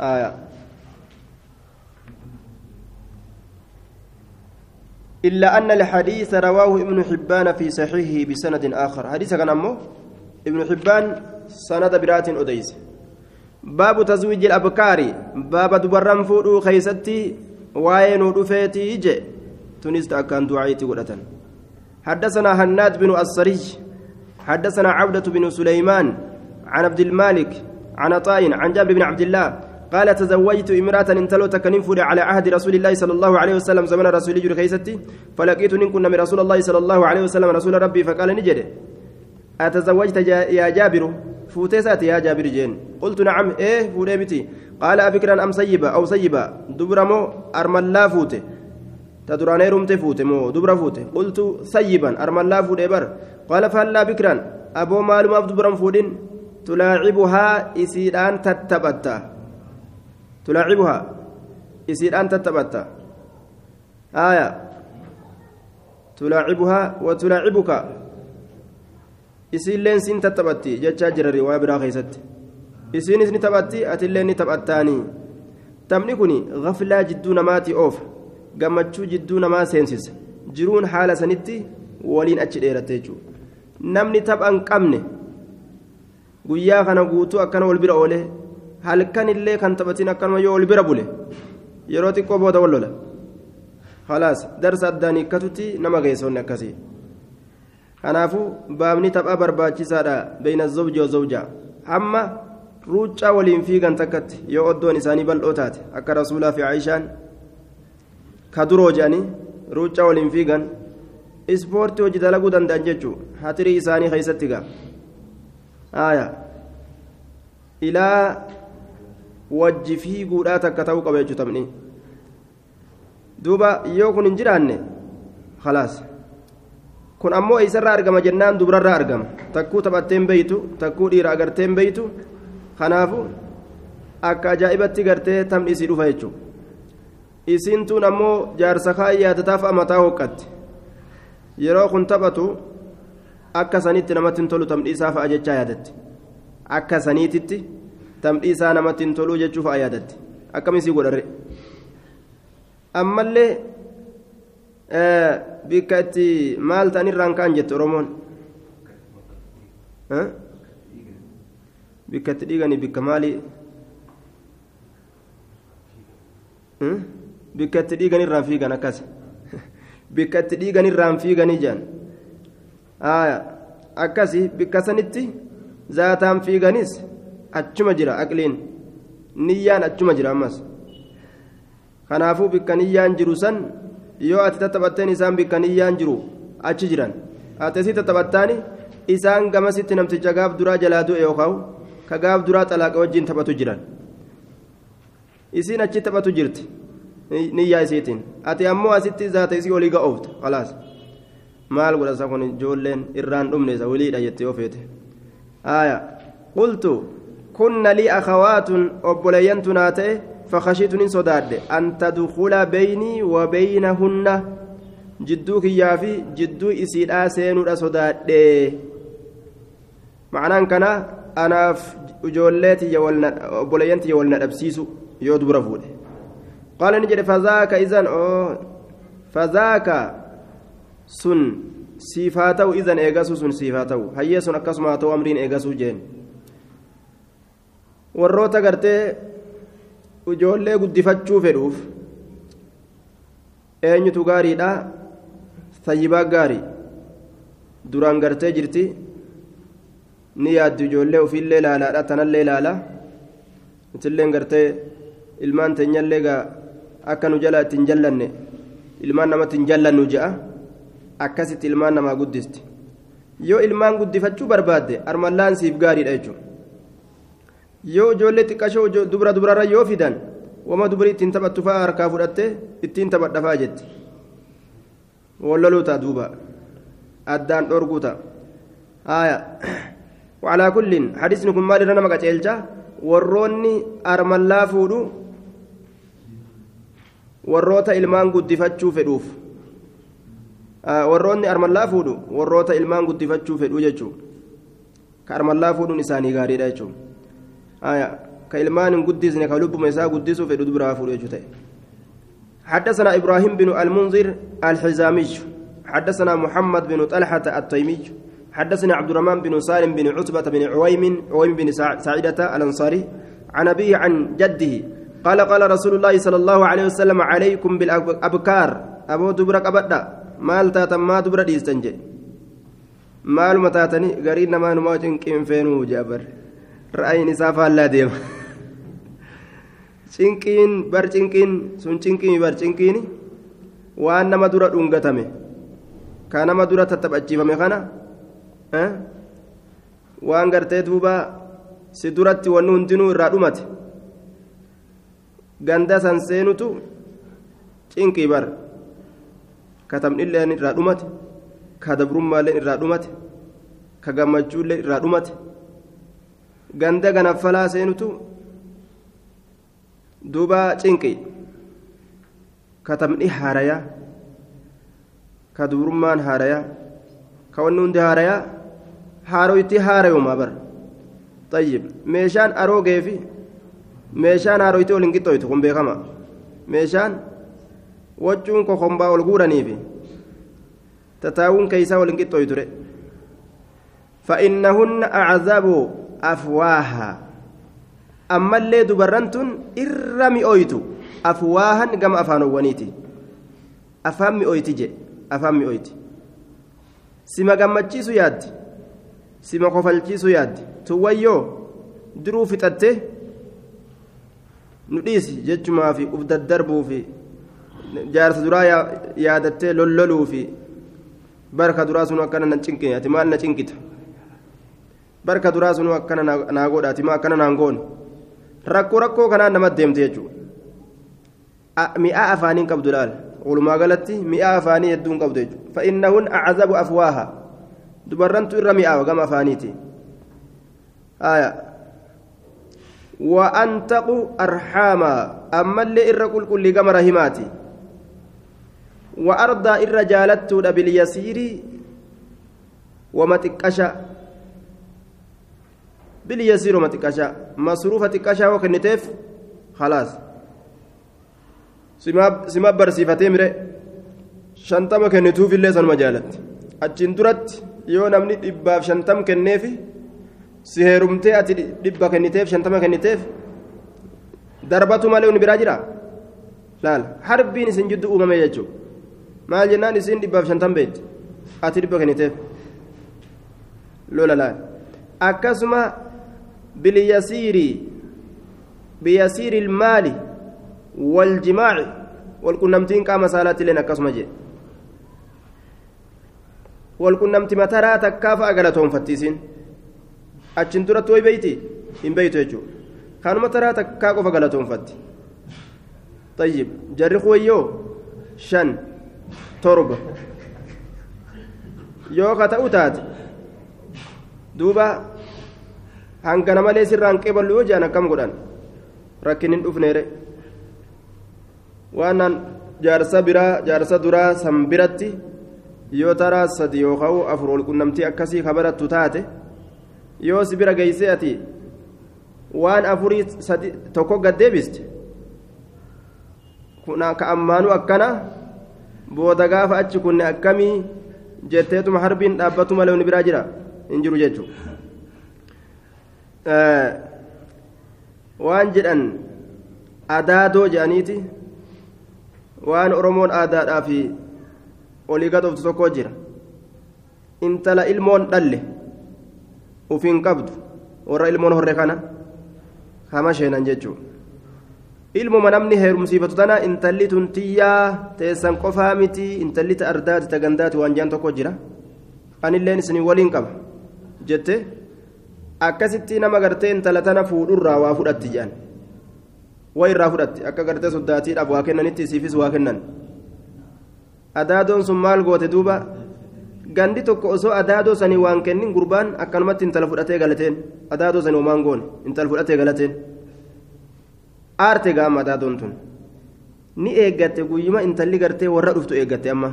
آية. إلا أن الحديث رواه ابن حبان في صحيحه بسند آخر. حديث كان ابن حبان سند برات أديس. باب تزويج الأبكار. باب دبرم فودو خيستي وين ودفيتي إجي. تونس أكان دعايتي ولتن حدثنا هناد بن السري حدثنا عبدة بن سليمان عن عبد المالك عن عطاء عن جابر بن عبد الله قال تزوجت امرأة انتلو تكنفر على عهد رسول الله صلى الله عليه وسلم زمن رسول الله كيستي فلقيت نكن من رسول الله صلى الله عليه وسلم رسول ربي فقال نجد. أتزوجت يا جابر؟ فوتيسات يا جابر جين. قلت نعم. إيه فوديمتي قال أبكرا أم سيبا؟ أو سيبا. دبرمو أرملا فوتي. تدران هيرمت فوت مو. دبر فوت قلت ثيبا أرملا فوت بر. قال فهلا بكرا أبو مالو ما دبرا فودين تلاعبها إسيدان تتبتا. تلاعبها إسيدان تتبتا آية تلاعبها وتلاعبك isiilleen siin tattabatti jechaa jira riwaayaa biraa keessatti isiinis ni taphatti atillee ni taphattaanii taphni kun gaflaa jidduu namaatii oofa gammachuu jidduu namaa seensisa jiruun haala sanitti waliin achi dheeratte jechuudha namni tapha hin qabne guyyaa kana guutuu akkana wal bira oole halkan illee kan taphatiin akkanuma yoo wal bira bule yeroo xiqqoo booda wal lola halaas darsa addaan hiikkatutti nama geessonni akkasii. kanaafuu baabni taphaa barbaachisaadha beeyna zawji zawja hamma ruuccaa waliin fiigan takkatti yoo oddoon isaanii bal'oo taate akka rasuulaa fi aayishaan ka duroo jedhanii ruuccaa waliin fiigan ispoortii hojii dalaguu danda'an jechuun hatirii isaanii keessatti gaa ilaa wajji fiiguudhaa takka ta'uu qaba jechuudha taphni duuba yoo kun hin jiraanne khalaas. kun ammoo eessarraa argama jennaan dubrarraa argama. Takkuu taphatteen beeytu takkuu dhiira agarteen beeytu kanaafu akka ajaa'ibatti gartee taphni isii dhufa jechuudha. Isiin tun ammoo jaarsa kaa yaadataaf amataa hoqqatti. Yeroo kun taphatu akka saniitti namatti hin tolu taphni isaa fa'a jechaa yaadatti akka saniititti taphni isaa namatti hin toluu jechuu fa'a yaadatti akkamisii godharre ammallee. bikka itti maal ta'an irraan ka'an jette oromoon bikka itti dhiiganii bikka maalii bikka itti dhiigan irraan fiigan akkas bikka itti dhiigan irraan fiiganii jedhan akkasi bikka sanitti zaataan fiiganis achuma jira aqliin niyyaan achuma jira ammas kanaafuu bikka niyyaan jiru san yoo ati tattabatteen isaan bikka niyyaan jiru achi jiran ati si tattabattaani isaan gamasitti namticha gaaf duraa jalaa du'e yookaan ka gaaf duraa xalaaqa wajjin taphatu jiran isiin achi taphatu jirti niyyaa isiitiin ati ammoo asitti zaata isii olii ga'oofta khalaas maal godhasa kun ijoolleen irraan dhumne isa waliidha jettee yoo feete aaya qultu kunna lii akhawaatun obboleeyyantu naa ta'e فخشيت إن صداد أن تدخل بيني وبينهن جدو كيافي جدو إسيدا سينو صداد معناه كان أنا ijoolleeti obboleeyyanti yoo wal na dhabsiisu yoo dubra fuudhe qaala ni jedhe fazaaka izan fazaaka sun siifaa ta'u izan eegasuu sun siifaa ta'u hayyee sun akkasuma haa ta'u amriin eegasuu jeen warroota gartee ijoollee guddifachuu fedhuuf eenyutu gaariidha? Sayyibaa gaarii duraan gartee jirti. Ni yaaddu ijoollee ofiillee ilaalaadha tanallee ilaala. Itilleen gartee ilmaan teenyallee gaa akka nu jala ittiin jallanne ilmaan namatti hin jallannu je'a akkasitti ilmaan namaa guddisti yoo ilmaan guddifachuu barbaadde armallaan siif gaariidha jechuudha yoo ijoollee xiqqashoo dubra dubrarra yoo fidan wama dubrii ittiin taphattu fa'aa harkaa fudhattee ittiin taphadha fa'aa jetti. Wallaluu ta'a duuba. Addaan dhorguu ta'a. Haaya. <clears throat> Wacalaa kulliin hadisni kun maalirra nama qaceelcha warroonni armallaa fuudhu warroota ilmaan guddifachuu fedhuuf. Warroonni armallaa fuudhu warroota ilmaan guddifachuu fedhuu jechuudha ka armallaa fuudhuun isaanii gaariidha jechuudha. Ka ilmaan hin guddisne ka lubbuma isaa guddisuu fedhu dubiraa fuudhu jechuu ta'e حدثنا إبراهيم بن المنذر الحزامي حدثنا محمد بن طلحة التيمي حدثني عبد الرحمن بن سالم بن عتبة بن عويم عويم بن سعيدة الأنصاري. عن أبيه عن جده. قال قال رسول الله صلى الله عليه وسلم عليكم بالأبكار أبو دبرك أبدا مال تاتا ما دبر ديستنجي. مال متاتني قرينا ما نماجن كيم فينو جابر. رأي نسافة لا ديم cinqiin bar cinqiin sun cinqii bar cinqiini waan nama dura dhungatame ka nama dura tattaphachiifame kana waan gartee duuba si duratti wanni hundinuu irraa dhumate ganda san seenutu cinqii bar katamnilleen irraa dhumate ka irraa dhumate ka irraa dhumate ganda ganaffalaa seenutu duuba cinqi katamni haarayaa ka dubrummaan haarayaa ka wanni hundi haarayaa haaroyti haarayumaa bara طيب meeshaan aroogee fi meeshaan haaroyti ol hin qixxooytu kun beekama meeshaan waccuun kokombaa ol guuraniifi tataawuun keeysaa ol hin qixxooyture فإنهن أعذاب afwaaha. Ammallee dubarran tun irra mi'ooytu. Afwaahan gama afaanowwaniiti afaan mi'ooyti jee afaan mi'ooyti. Sima gammachiisu yaaddi. Sima kofalchiisu yaaddi. Tun wayyoo duruu fixatte? Nu dhiisi jechumaafi uf daddarbuu fi jaarsa duraa yaadattee lolloluufi. Barka duraa sun akkana na cinqe ati maal na cinqita? Barka duraa sunu akkana naa godha ati maa akkana naan goone rakkoo rakkoo kanaan nama deemte jechuudha mi'aa afaaniin qabdu laal walumaa galatti mi'aa afaanii hedduun qabdu jechuudha fa'innahun acazabu afwaaha dubarrantu irra mi'aawa gama afaaniiti وأنتق أرحاما أما اللي إر قل كل كما رحماتي وأرضى إر جالت باليسير وما تكشى باليسير وما تكشى مصروفة تكشى وكنتف خلاص سما برسيفتي مره شنتما كنتوف اللي سنما جالت أجن درت yoo namni dhibbaaf shantam kenneefi si heerumtee ati dhibba kenniteef shantama kenniteef darbatu malee biraa jira laal harbiin isin jiddu uumame jechuudha maal jennaan isin dhibbaaf shantam beekti ati dhibba kenniteef lola laal akkasuma biyasiiri ilmaali waljimaaci walqunnamtiin qaama saalaatti illeen akkasuma jedhe walqunnamti mataraa takkaa fa'a galatoonfattiisin achin duratti way beeyti hin beeytu jechuudha kanuma taraa takkaa qofa galatoonfatti طيب shan torba yoo ka ta'u taate duuba hangana malee sirraan qeeballu yoo jedhan akkam godhan? Rakkin hin dhufneere waan jaarsa biraa jaarsa duraa san biratti yoo taraa sadi yookaan afur ol qunnamtii akkasii ka barattu taate yoo si bira geessee ati waan afurii sadi tokko gaddeebiste ka ammaanu akkana booda gaafa achi kunne akkamii jetteetuma harbiin dhaabbatu malee ni biraa jira? Hin jiru jechuudha waan jedhan adaadoo jedhaniiti waan oromoon aadaadhaa fi olii gadoftu tokko jira intala ilmoon dhalle ufiin qabdu warra ilmoon horre kana hama sheenan jechuudha ilmuma namni heerumsiifatu tana intalli tuntiyyaa teessan qofaa miti intalli ta ardaati ta waan jaan tokko jira anilleen isinii waliin qaba jette akkasitti nama gartee intala tana fuudhurraa waa fudhatti jedhan waa irraa fudhatti. Akka gartee soddaatiidhaaf waa kennanitti isiifis waa kennan. Adaadoon sun maal goote duuba? Gandi tokko osoo adaadoo sanii waan kennin gurbaan akkanumatti intala fudhatee galateen. Adaadoo sanii homaan goone intala fudhatee galateen. Aarte gaama adaadoon tun. Ni eeggatte guyyuma intalli gartee warra dhuftu eeggatte amma?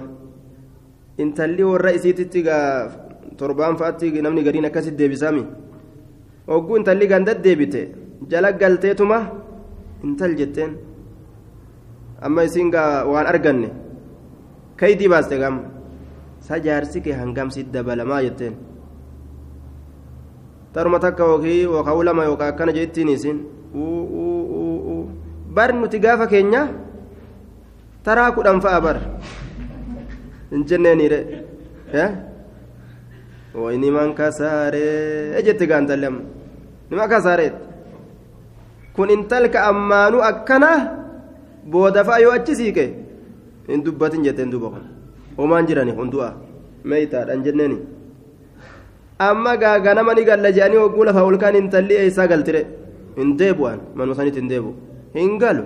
Intalli warra isiititti torbaan fa'aatti namni gariin akkasitti deebisaami hogguu intalli ganda deebite jala galteetuma intal jetteen amma isiin waan arganne kaydii baaste gama sajaarsi kee hangamsitti dabalamaa jetteen taruma takka yookaan lama yookaan akkana jettiin isin bar nuti gaafa keenya taraa kudhan fa'a bar hin jenneeniire wayni man kasaaree jette gaantallee amma nima kasaareet kun intalka ammaanuu akkana booda fa'a yoo achi siiqe hin dubbatin jetteen duuba kun. Homaan jirani hundu'a meeytaadhaan jenneeni amma gaaga nama ni galla je'anii hogguu lafa olkaan intalli eessaa galtire? Hin deebu'an manuma sanitti hin deebu hin galu.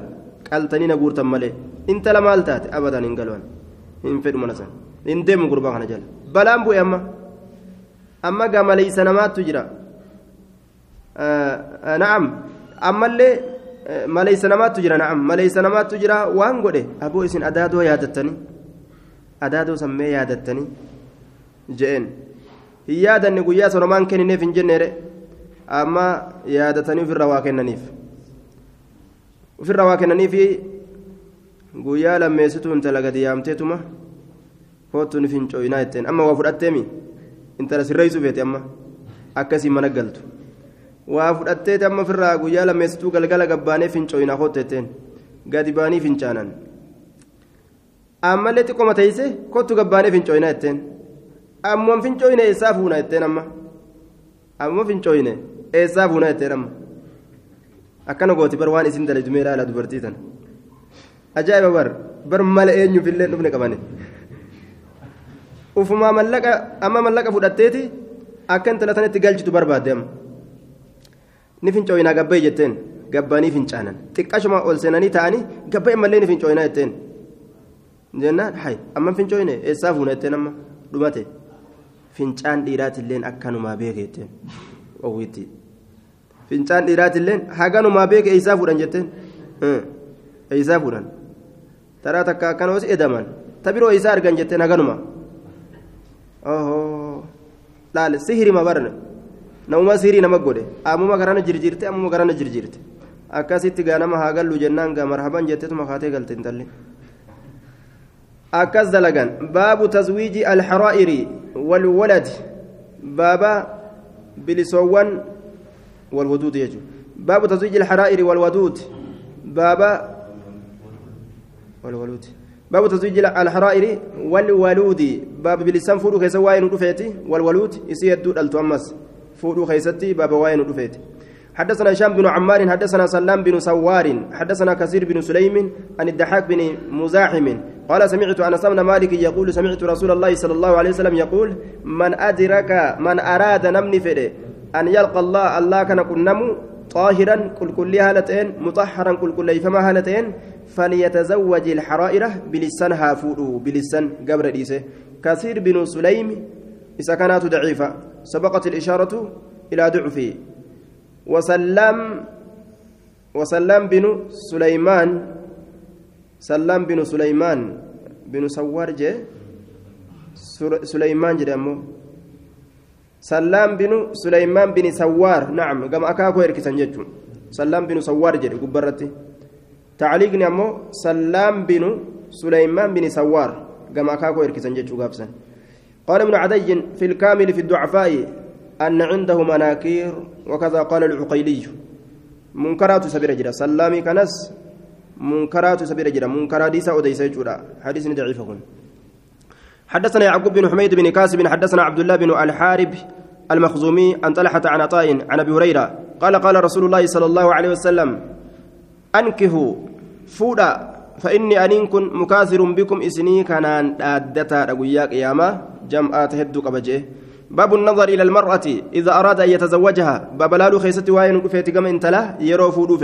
Qaltanii na guurtan malee. Intala maal taate? Abadan hin galu'an hin fedhu mana san hin deemu gurbaa kana jala. Balaan bu'e amma. Amma gaa maleeysa namaattu jira na'am. Ammallee maleeysa namaattu jira na'am. Maleeysa namaattu jira waan godhe aboo isin adaadoo yaadattanii adaadoo sammee yaadattanii je'een. Hin yaadanne guyyaa sonomaan kennineef hin jenneere amma yaadatanii ofirra waa kennaniif. Ofirra waa kennaniifi guyyaa lammeessituu intala gadi yaamteetuma kootuun fincooyinaa jetteen. Amma waa fudhatteemi intala sirreessuu feete amma? Akkasii mana galtu waa fudhatteeti amma ofirraa guyyaa lammeessituu galgala gabbaanee fincooyinaa kootu jetteen gadi baanii fincaanan ammallee xiqqooma teeyse kootu gabbaanee fincooyinaa jetteen. Ammoo fincooyine eessaa fuuna jetteen amma? Ammoo fincooyine eessaa fuuna jetteen amma? Akkana gooti bar waan isin dalaytu mee ilaala dubartii tana ajaa'iba bar bar mala eenyuufillee dhufne qabane. Ufumaa mallaqa amma mallaqa fudhatteeti akka intala sanatti galchitu barbaadde amma ni fincooyinaa gabba'i jetteen gabbaanii fincaanan xiqqashuma ol seenanii ta'anii gabba'i mallee ni fincooyinaa jetteen jennaan hay amma fincooyine eessaa fuuna jetteen amma dhumate fincaan dhiiraatilleen akkanumaa beeke jetteen owwitti fincaan dhiiraatilleen haganumaa beeke eessaa fuudhan jetteen eessaa fuudhan taraa takka akkana hoos edaman ta biroo eessaa argan jetteen haganuma ohoo laal sihirima barne namuma sihirii nama godhe ammuma garana jirjirte ammuma garana jirjirte akkasitti gaa nama haa gallu jennaan gaa marhaban jetteetuma kaatee galte intalli akkas dalagan baabu tazwiiji alxaraa'iri walwalad baaba bilisoowwan walwaduud jechuudha baabu tazwiiji alxaraa'iri walwaduud baaba والولود باب تزويج الحرائر والولود باب بلسان فودو كيس واين دفيتي والولود يسي يدو دلتو امس فودو كيستي باب واين دفيتي حدثنا هشام بن عمار حدثنا سلام بن سوار حدثنا كثير بن سليم عن الضحاك بن مزاحم. قال سمعت أنس بن مالك يقول سمعت رسول الله صلى الله عليه وسلم يقول من أدرك من أراد نمني فده أن يلقى الله الله كان كنمو طاهرا كل كل هالتين مطهرا كل كل فما هالتين فليتزوج الحرائر بلسان هافودو بلسان قبر ديسه. كثير بن سليم إذا كانت ضعيفة. سبقت الإشارة إلى ضعفه وسلام وسلام بن سليمان سلام بن سليمان بن سوار جي سليمان جدامو سلام بن سليمان بن سوار نعم كما أكاكو إركسان جتشون سلام بن سوار جدي قبرتي. تعليقني أمو سلام بن سليمان بن سوار كما أكاكو إركسان جتشو قابسان قال ابن عدي في الكامل في الضعفاء أن عنده مناكير وكذا قال العقيلي. منكرات سبيل جرا سلامي كنس منكرات سبيل جرا منكرات ديسا وديسا جرا حديث ضعيف حدثنا يعقوب بن حميد بن كاسب حدثنا عبد الله بن الحارب المخزومي عن طلحة عن عطاء عن أبي هريرة. قال قال رسول الله صلى الله عليه وسلم أنكهوا فودا. فإني أن كن مكاثر بكم إسني كان أدتا رقيا قيامة جمعات هدو قبجه. باب النظر إلى المرأة إذا أراد أن يتزوجها. باب لالو خيستي وين كفيت كما انتلا يرو فودو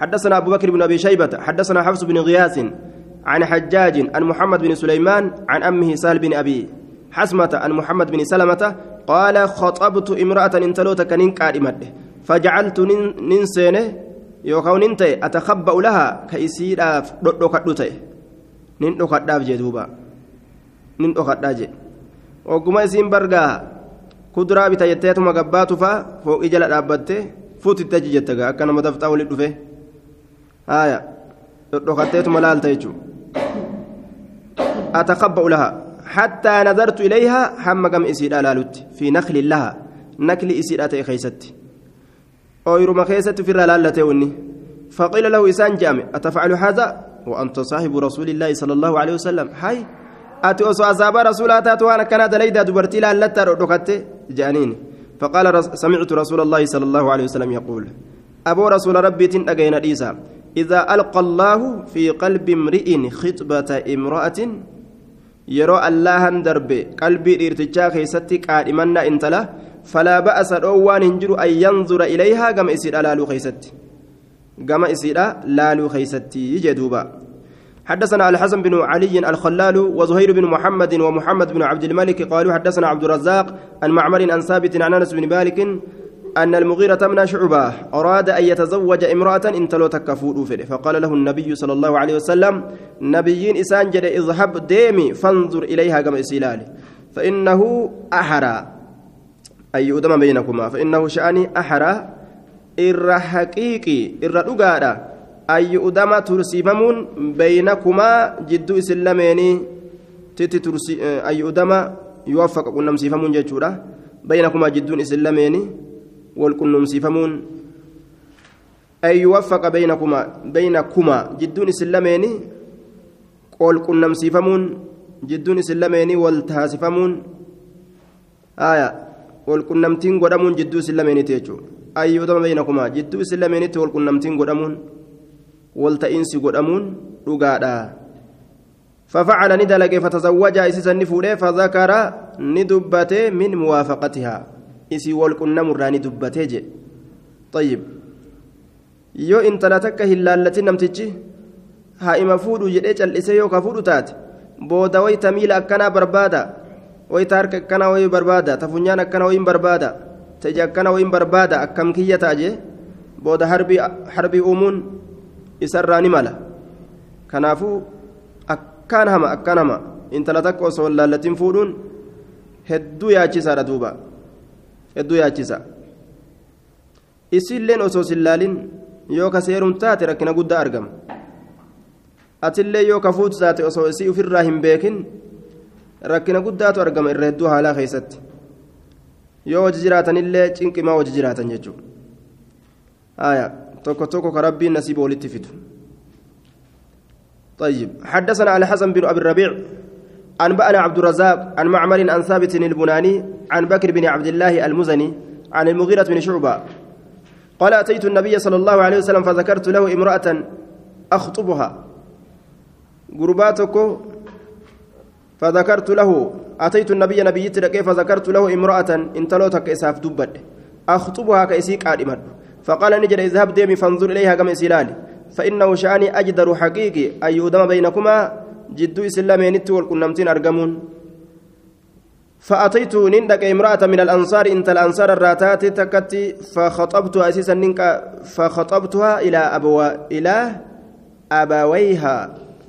حدثنا أبو بكر بن أبي شيبة حدثنا حفص بن غياث عن حجاج عن محمد بن سليمان عن أمه سهل بن أبي حسمة عن محمد بن سلمة قال خطبت امرأة انتلوت كنين قادمة فجعلت ننسينه يوكاو ننتي أتخبأ لها كيسير دوكادوتي نين دوكاداف جدوبا نين دوكاداجي ogguma isiin bargaa kuduraa bita jetteetuma gabbaatu faa fooqii jala dhaabbatte fuutitti achi jette gaa akka nama dafxaa walitti dhufe haaya dhodhokatteetuma laalta jechuudha atakabba'u laha hattaa nazartu ilayhaa hamma gama isiidhaa laalutti fi nakli laha nakli isiidhaa ta'e keeysatti ooyiruma keessatti ofirraa laallatee wanni فقيل له إسان جامع أتفعل هذا وأنت صاحب رسول الله صلى الله عليه وسلم هاي osoo asaabaa rasuulaa taatu waan akkanaa dalaydaa dubartii laallatta dhodhokatte? Jedhaniin فقال سمعت رسول الله صلى الله عليه وسلم يقول أبو رسول ربي تنأجين ديسا إذا ألقى الله في قلب امرئ خطبة امرأة يرى الله درب قلبي ارتجا خيستي قادمنا انتلا فلا بأس روان هنجر أن ينظر إليها كما إسير لالو خيستي. كما إسير لالو خيستي يجدوبا حدثنا الحسن بن علي الخلال وزهير بن محمد ومحمد بن عبد الملك قالوا حدثنا عبد الرزاق عن معمر عن ثابت عن أنس بن مالك أن المغيرة من شعبة أراد أن يتزوج امرأة إن تلو تكفور فقال له النبي صلى الله عليه وسلم نبيين إسان جد اذهب ديمي فانظر إليها كما إسلالي فإنه أحرى. أي يؤدم بينكما فإنه شأني أحرى إر حقيقي إر رقادة أي يؤدم ترسيفمون بينكما جد إسلاميني تتي ترسي أي يؤدم يوفق قلنا مسيفمون جدورة بينكما جد إسلاميني والكنمسيفمون أن يوفق بينكما بينكما جدون سلمين قول كنمسيفمون جدون سلمين والتهاسفمون آية. والكنمتين قدمون جدو سلمين تيجو أي يودم بينكما جدو سلمين والكنمتين قدمون والتئنس قدمون رقادا ففعل ندلق فتزوج إسسا نفوله فذكر ندبته من موافقتها wal qunnamurraa ni dubbatee jedhe طيب yoo intala takka hin laallatin namtichi haa ima fuudhu jedhee cal'isee yoo ka fuudhu taate booda wayta wayta harka akkanaa wayi barbaada tafunyaan akkana wayin barbaada. Taji akkana wayin barbaada akkam kiyya ta'a jee? Booda harbii uumuun isarraa ni mala. Kanaafuu akkaan hama akkaan hama intala takka osoo hin laallatin fuudhuun hedduu yaachisaadha duuba. Hedduu yaachisa isiilleen osoo sillaalin yoo ka seerum taate rakkina guddaa argama. Atillee yoo ka fuutu taate osoo isii ofirraa hin beekin rakkina guddaatu argama irra hedduu haalaa keessatti. Yoo hojii jiraatanillee cinqimaa hojii jiraatan jechuudha. Tokko tokko ka rabbiin nasiiba walitti fidu. طيب حدثنا على حسن بن ابي الربيع أنبأنا عبد الرزاق عن معمر عن ثابت البناني عن بكر بن عبد الله المزني عن المغيرة بن شعبة قال أتيت النبي صلى الله عليه وسلم فذكرت له امرأة أخطبها قرباتك فذكرت له أتيت النبي نبي كيف فذكرت له امرأة انتلوتك إساف دبت. أخطبها كإسيك آدمت فقال نجد اذهب ديمي فانظر إليها كما سلالي. فإنه شأني أجدر حقيقي أن يودم بينكما. جدو إسلامينت والكنمتين أرقمون. فأتيت نندك امرأة من الأنصار إنت الأنصار الراتات تكتي. فخطبتها أسيسا ننك فخطبتها إلى أبوا إلى أبويها.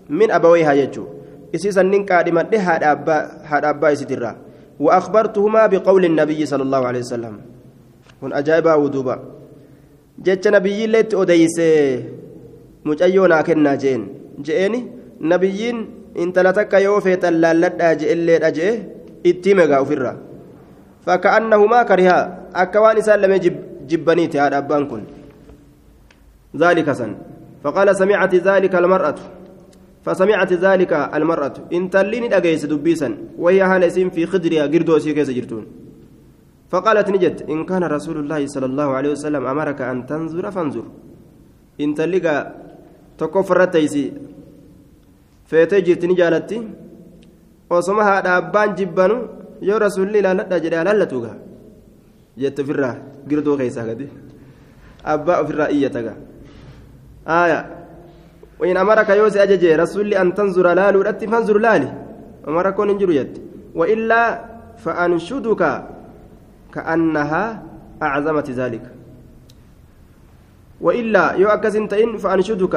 من أبويها يجو. لمن هاد أبا هاد أبا يسدرا وأخبرتهما بقول النبي صلى الله عليه وسلم هن أجايبا ودوبا جتش نبي لت أديس مجأيونا كنا جين جئني nabiyyiin intala takka yoo feetan laalladhaa je'elleedha je'e itti megaa ofirraa fakkaannahumaa karihaa akka waan isaan lamee jibbaniiti haadha abbaan kun ذلك سن فقال سمعت ذلك المرأة فسمعت ذلك المرأة إن تلين أجيس دبيسا وهي هالسين في خدرها قردو سيكيس جرتون فقالت نجت إن كان رسول الله صلى الله عليه وسلم أمرك أن تنظر فانظر إن تلقى تكفر تيسي ni jaalatti osoma haadha abbaan jibbanu yoo rasuulli ilaaladha jedhe alaallatu gaa jette ofirraa girdoo keessaa gadi abbaa ofirraa iyyata gaa aaya وإن أمرك يوسي أججي رسولي أن تنظر لالو رتي فانظر لالي. أمرك كون انجر يد وإلا فأنشدك كأنها أعظمت ذلك. وإلا يو أكسنتين فأنشدك.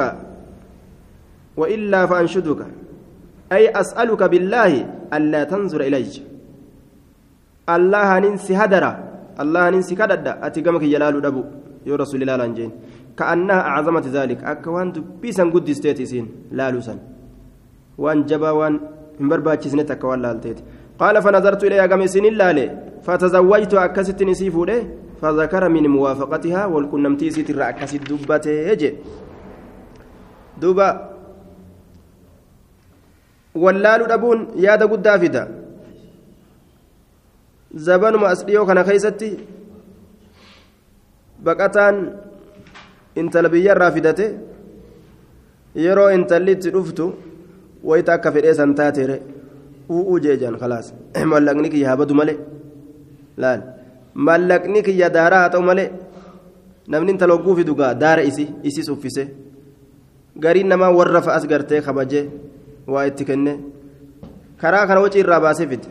وإلا فأنشدك. أي أسألك بالله ألا تنظر إلي الله ننسي هدرا. الله ننسي كدد. أتقامك جلال دبو. يا رسول الله لانجين. كأنها أعظمت ذلك. أكوان بيسان قد استيتسين لا لسان وان جبا وان من برباتشسني تكوان لالتيت. قال فنظرت إليها قم سنين لالي فتزوجت أكست نسيفو فذكر من موافقتها والكنمتي ستر أكست دبته دوبا wallaaluu dhabuun yaada guddaa fida zabanuma as dhiyoo kana keeysatti baqataan intala biyyarraa fidate yeroo intalli itti dhuftu wayita akka fedhee san taateere u'uu jeejan khalaas mallaqni kiyya habadu male laal mallaqni kiyya daaraa haa ta'u male namni intala hogguu fidu gaa daara isi isis uffise gariin namaa warra fa'as gartee kabajee waa itti kenne karaa kana wacii irraa baasee fide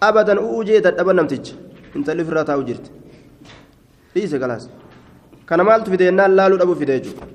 abadan u'uu jee dadhaba namticha intalli ofirraa taa'u jirti dhiise galaas kana maaltu fide jennaan laaluu dhabuu fide jechuudha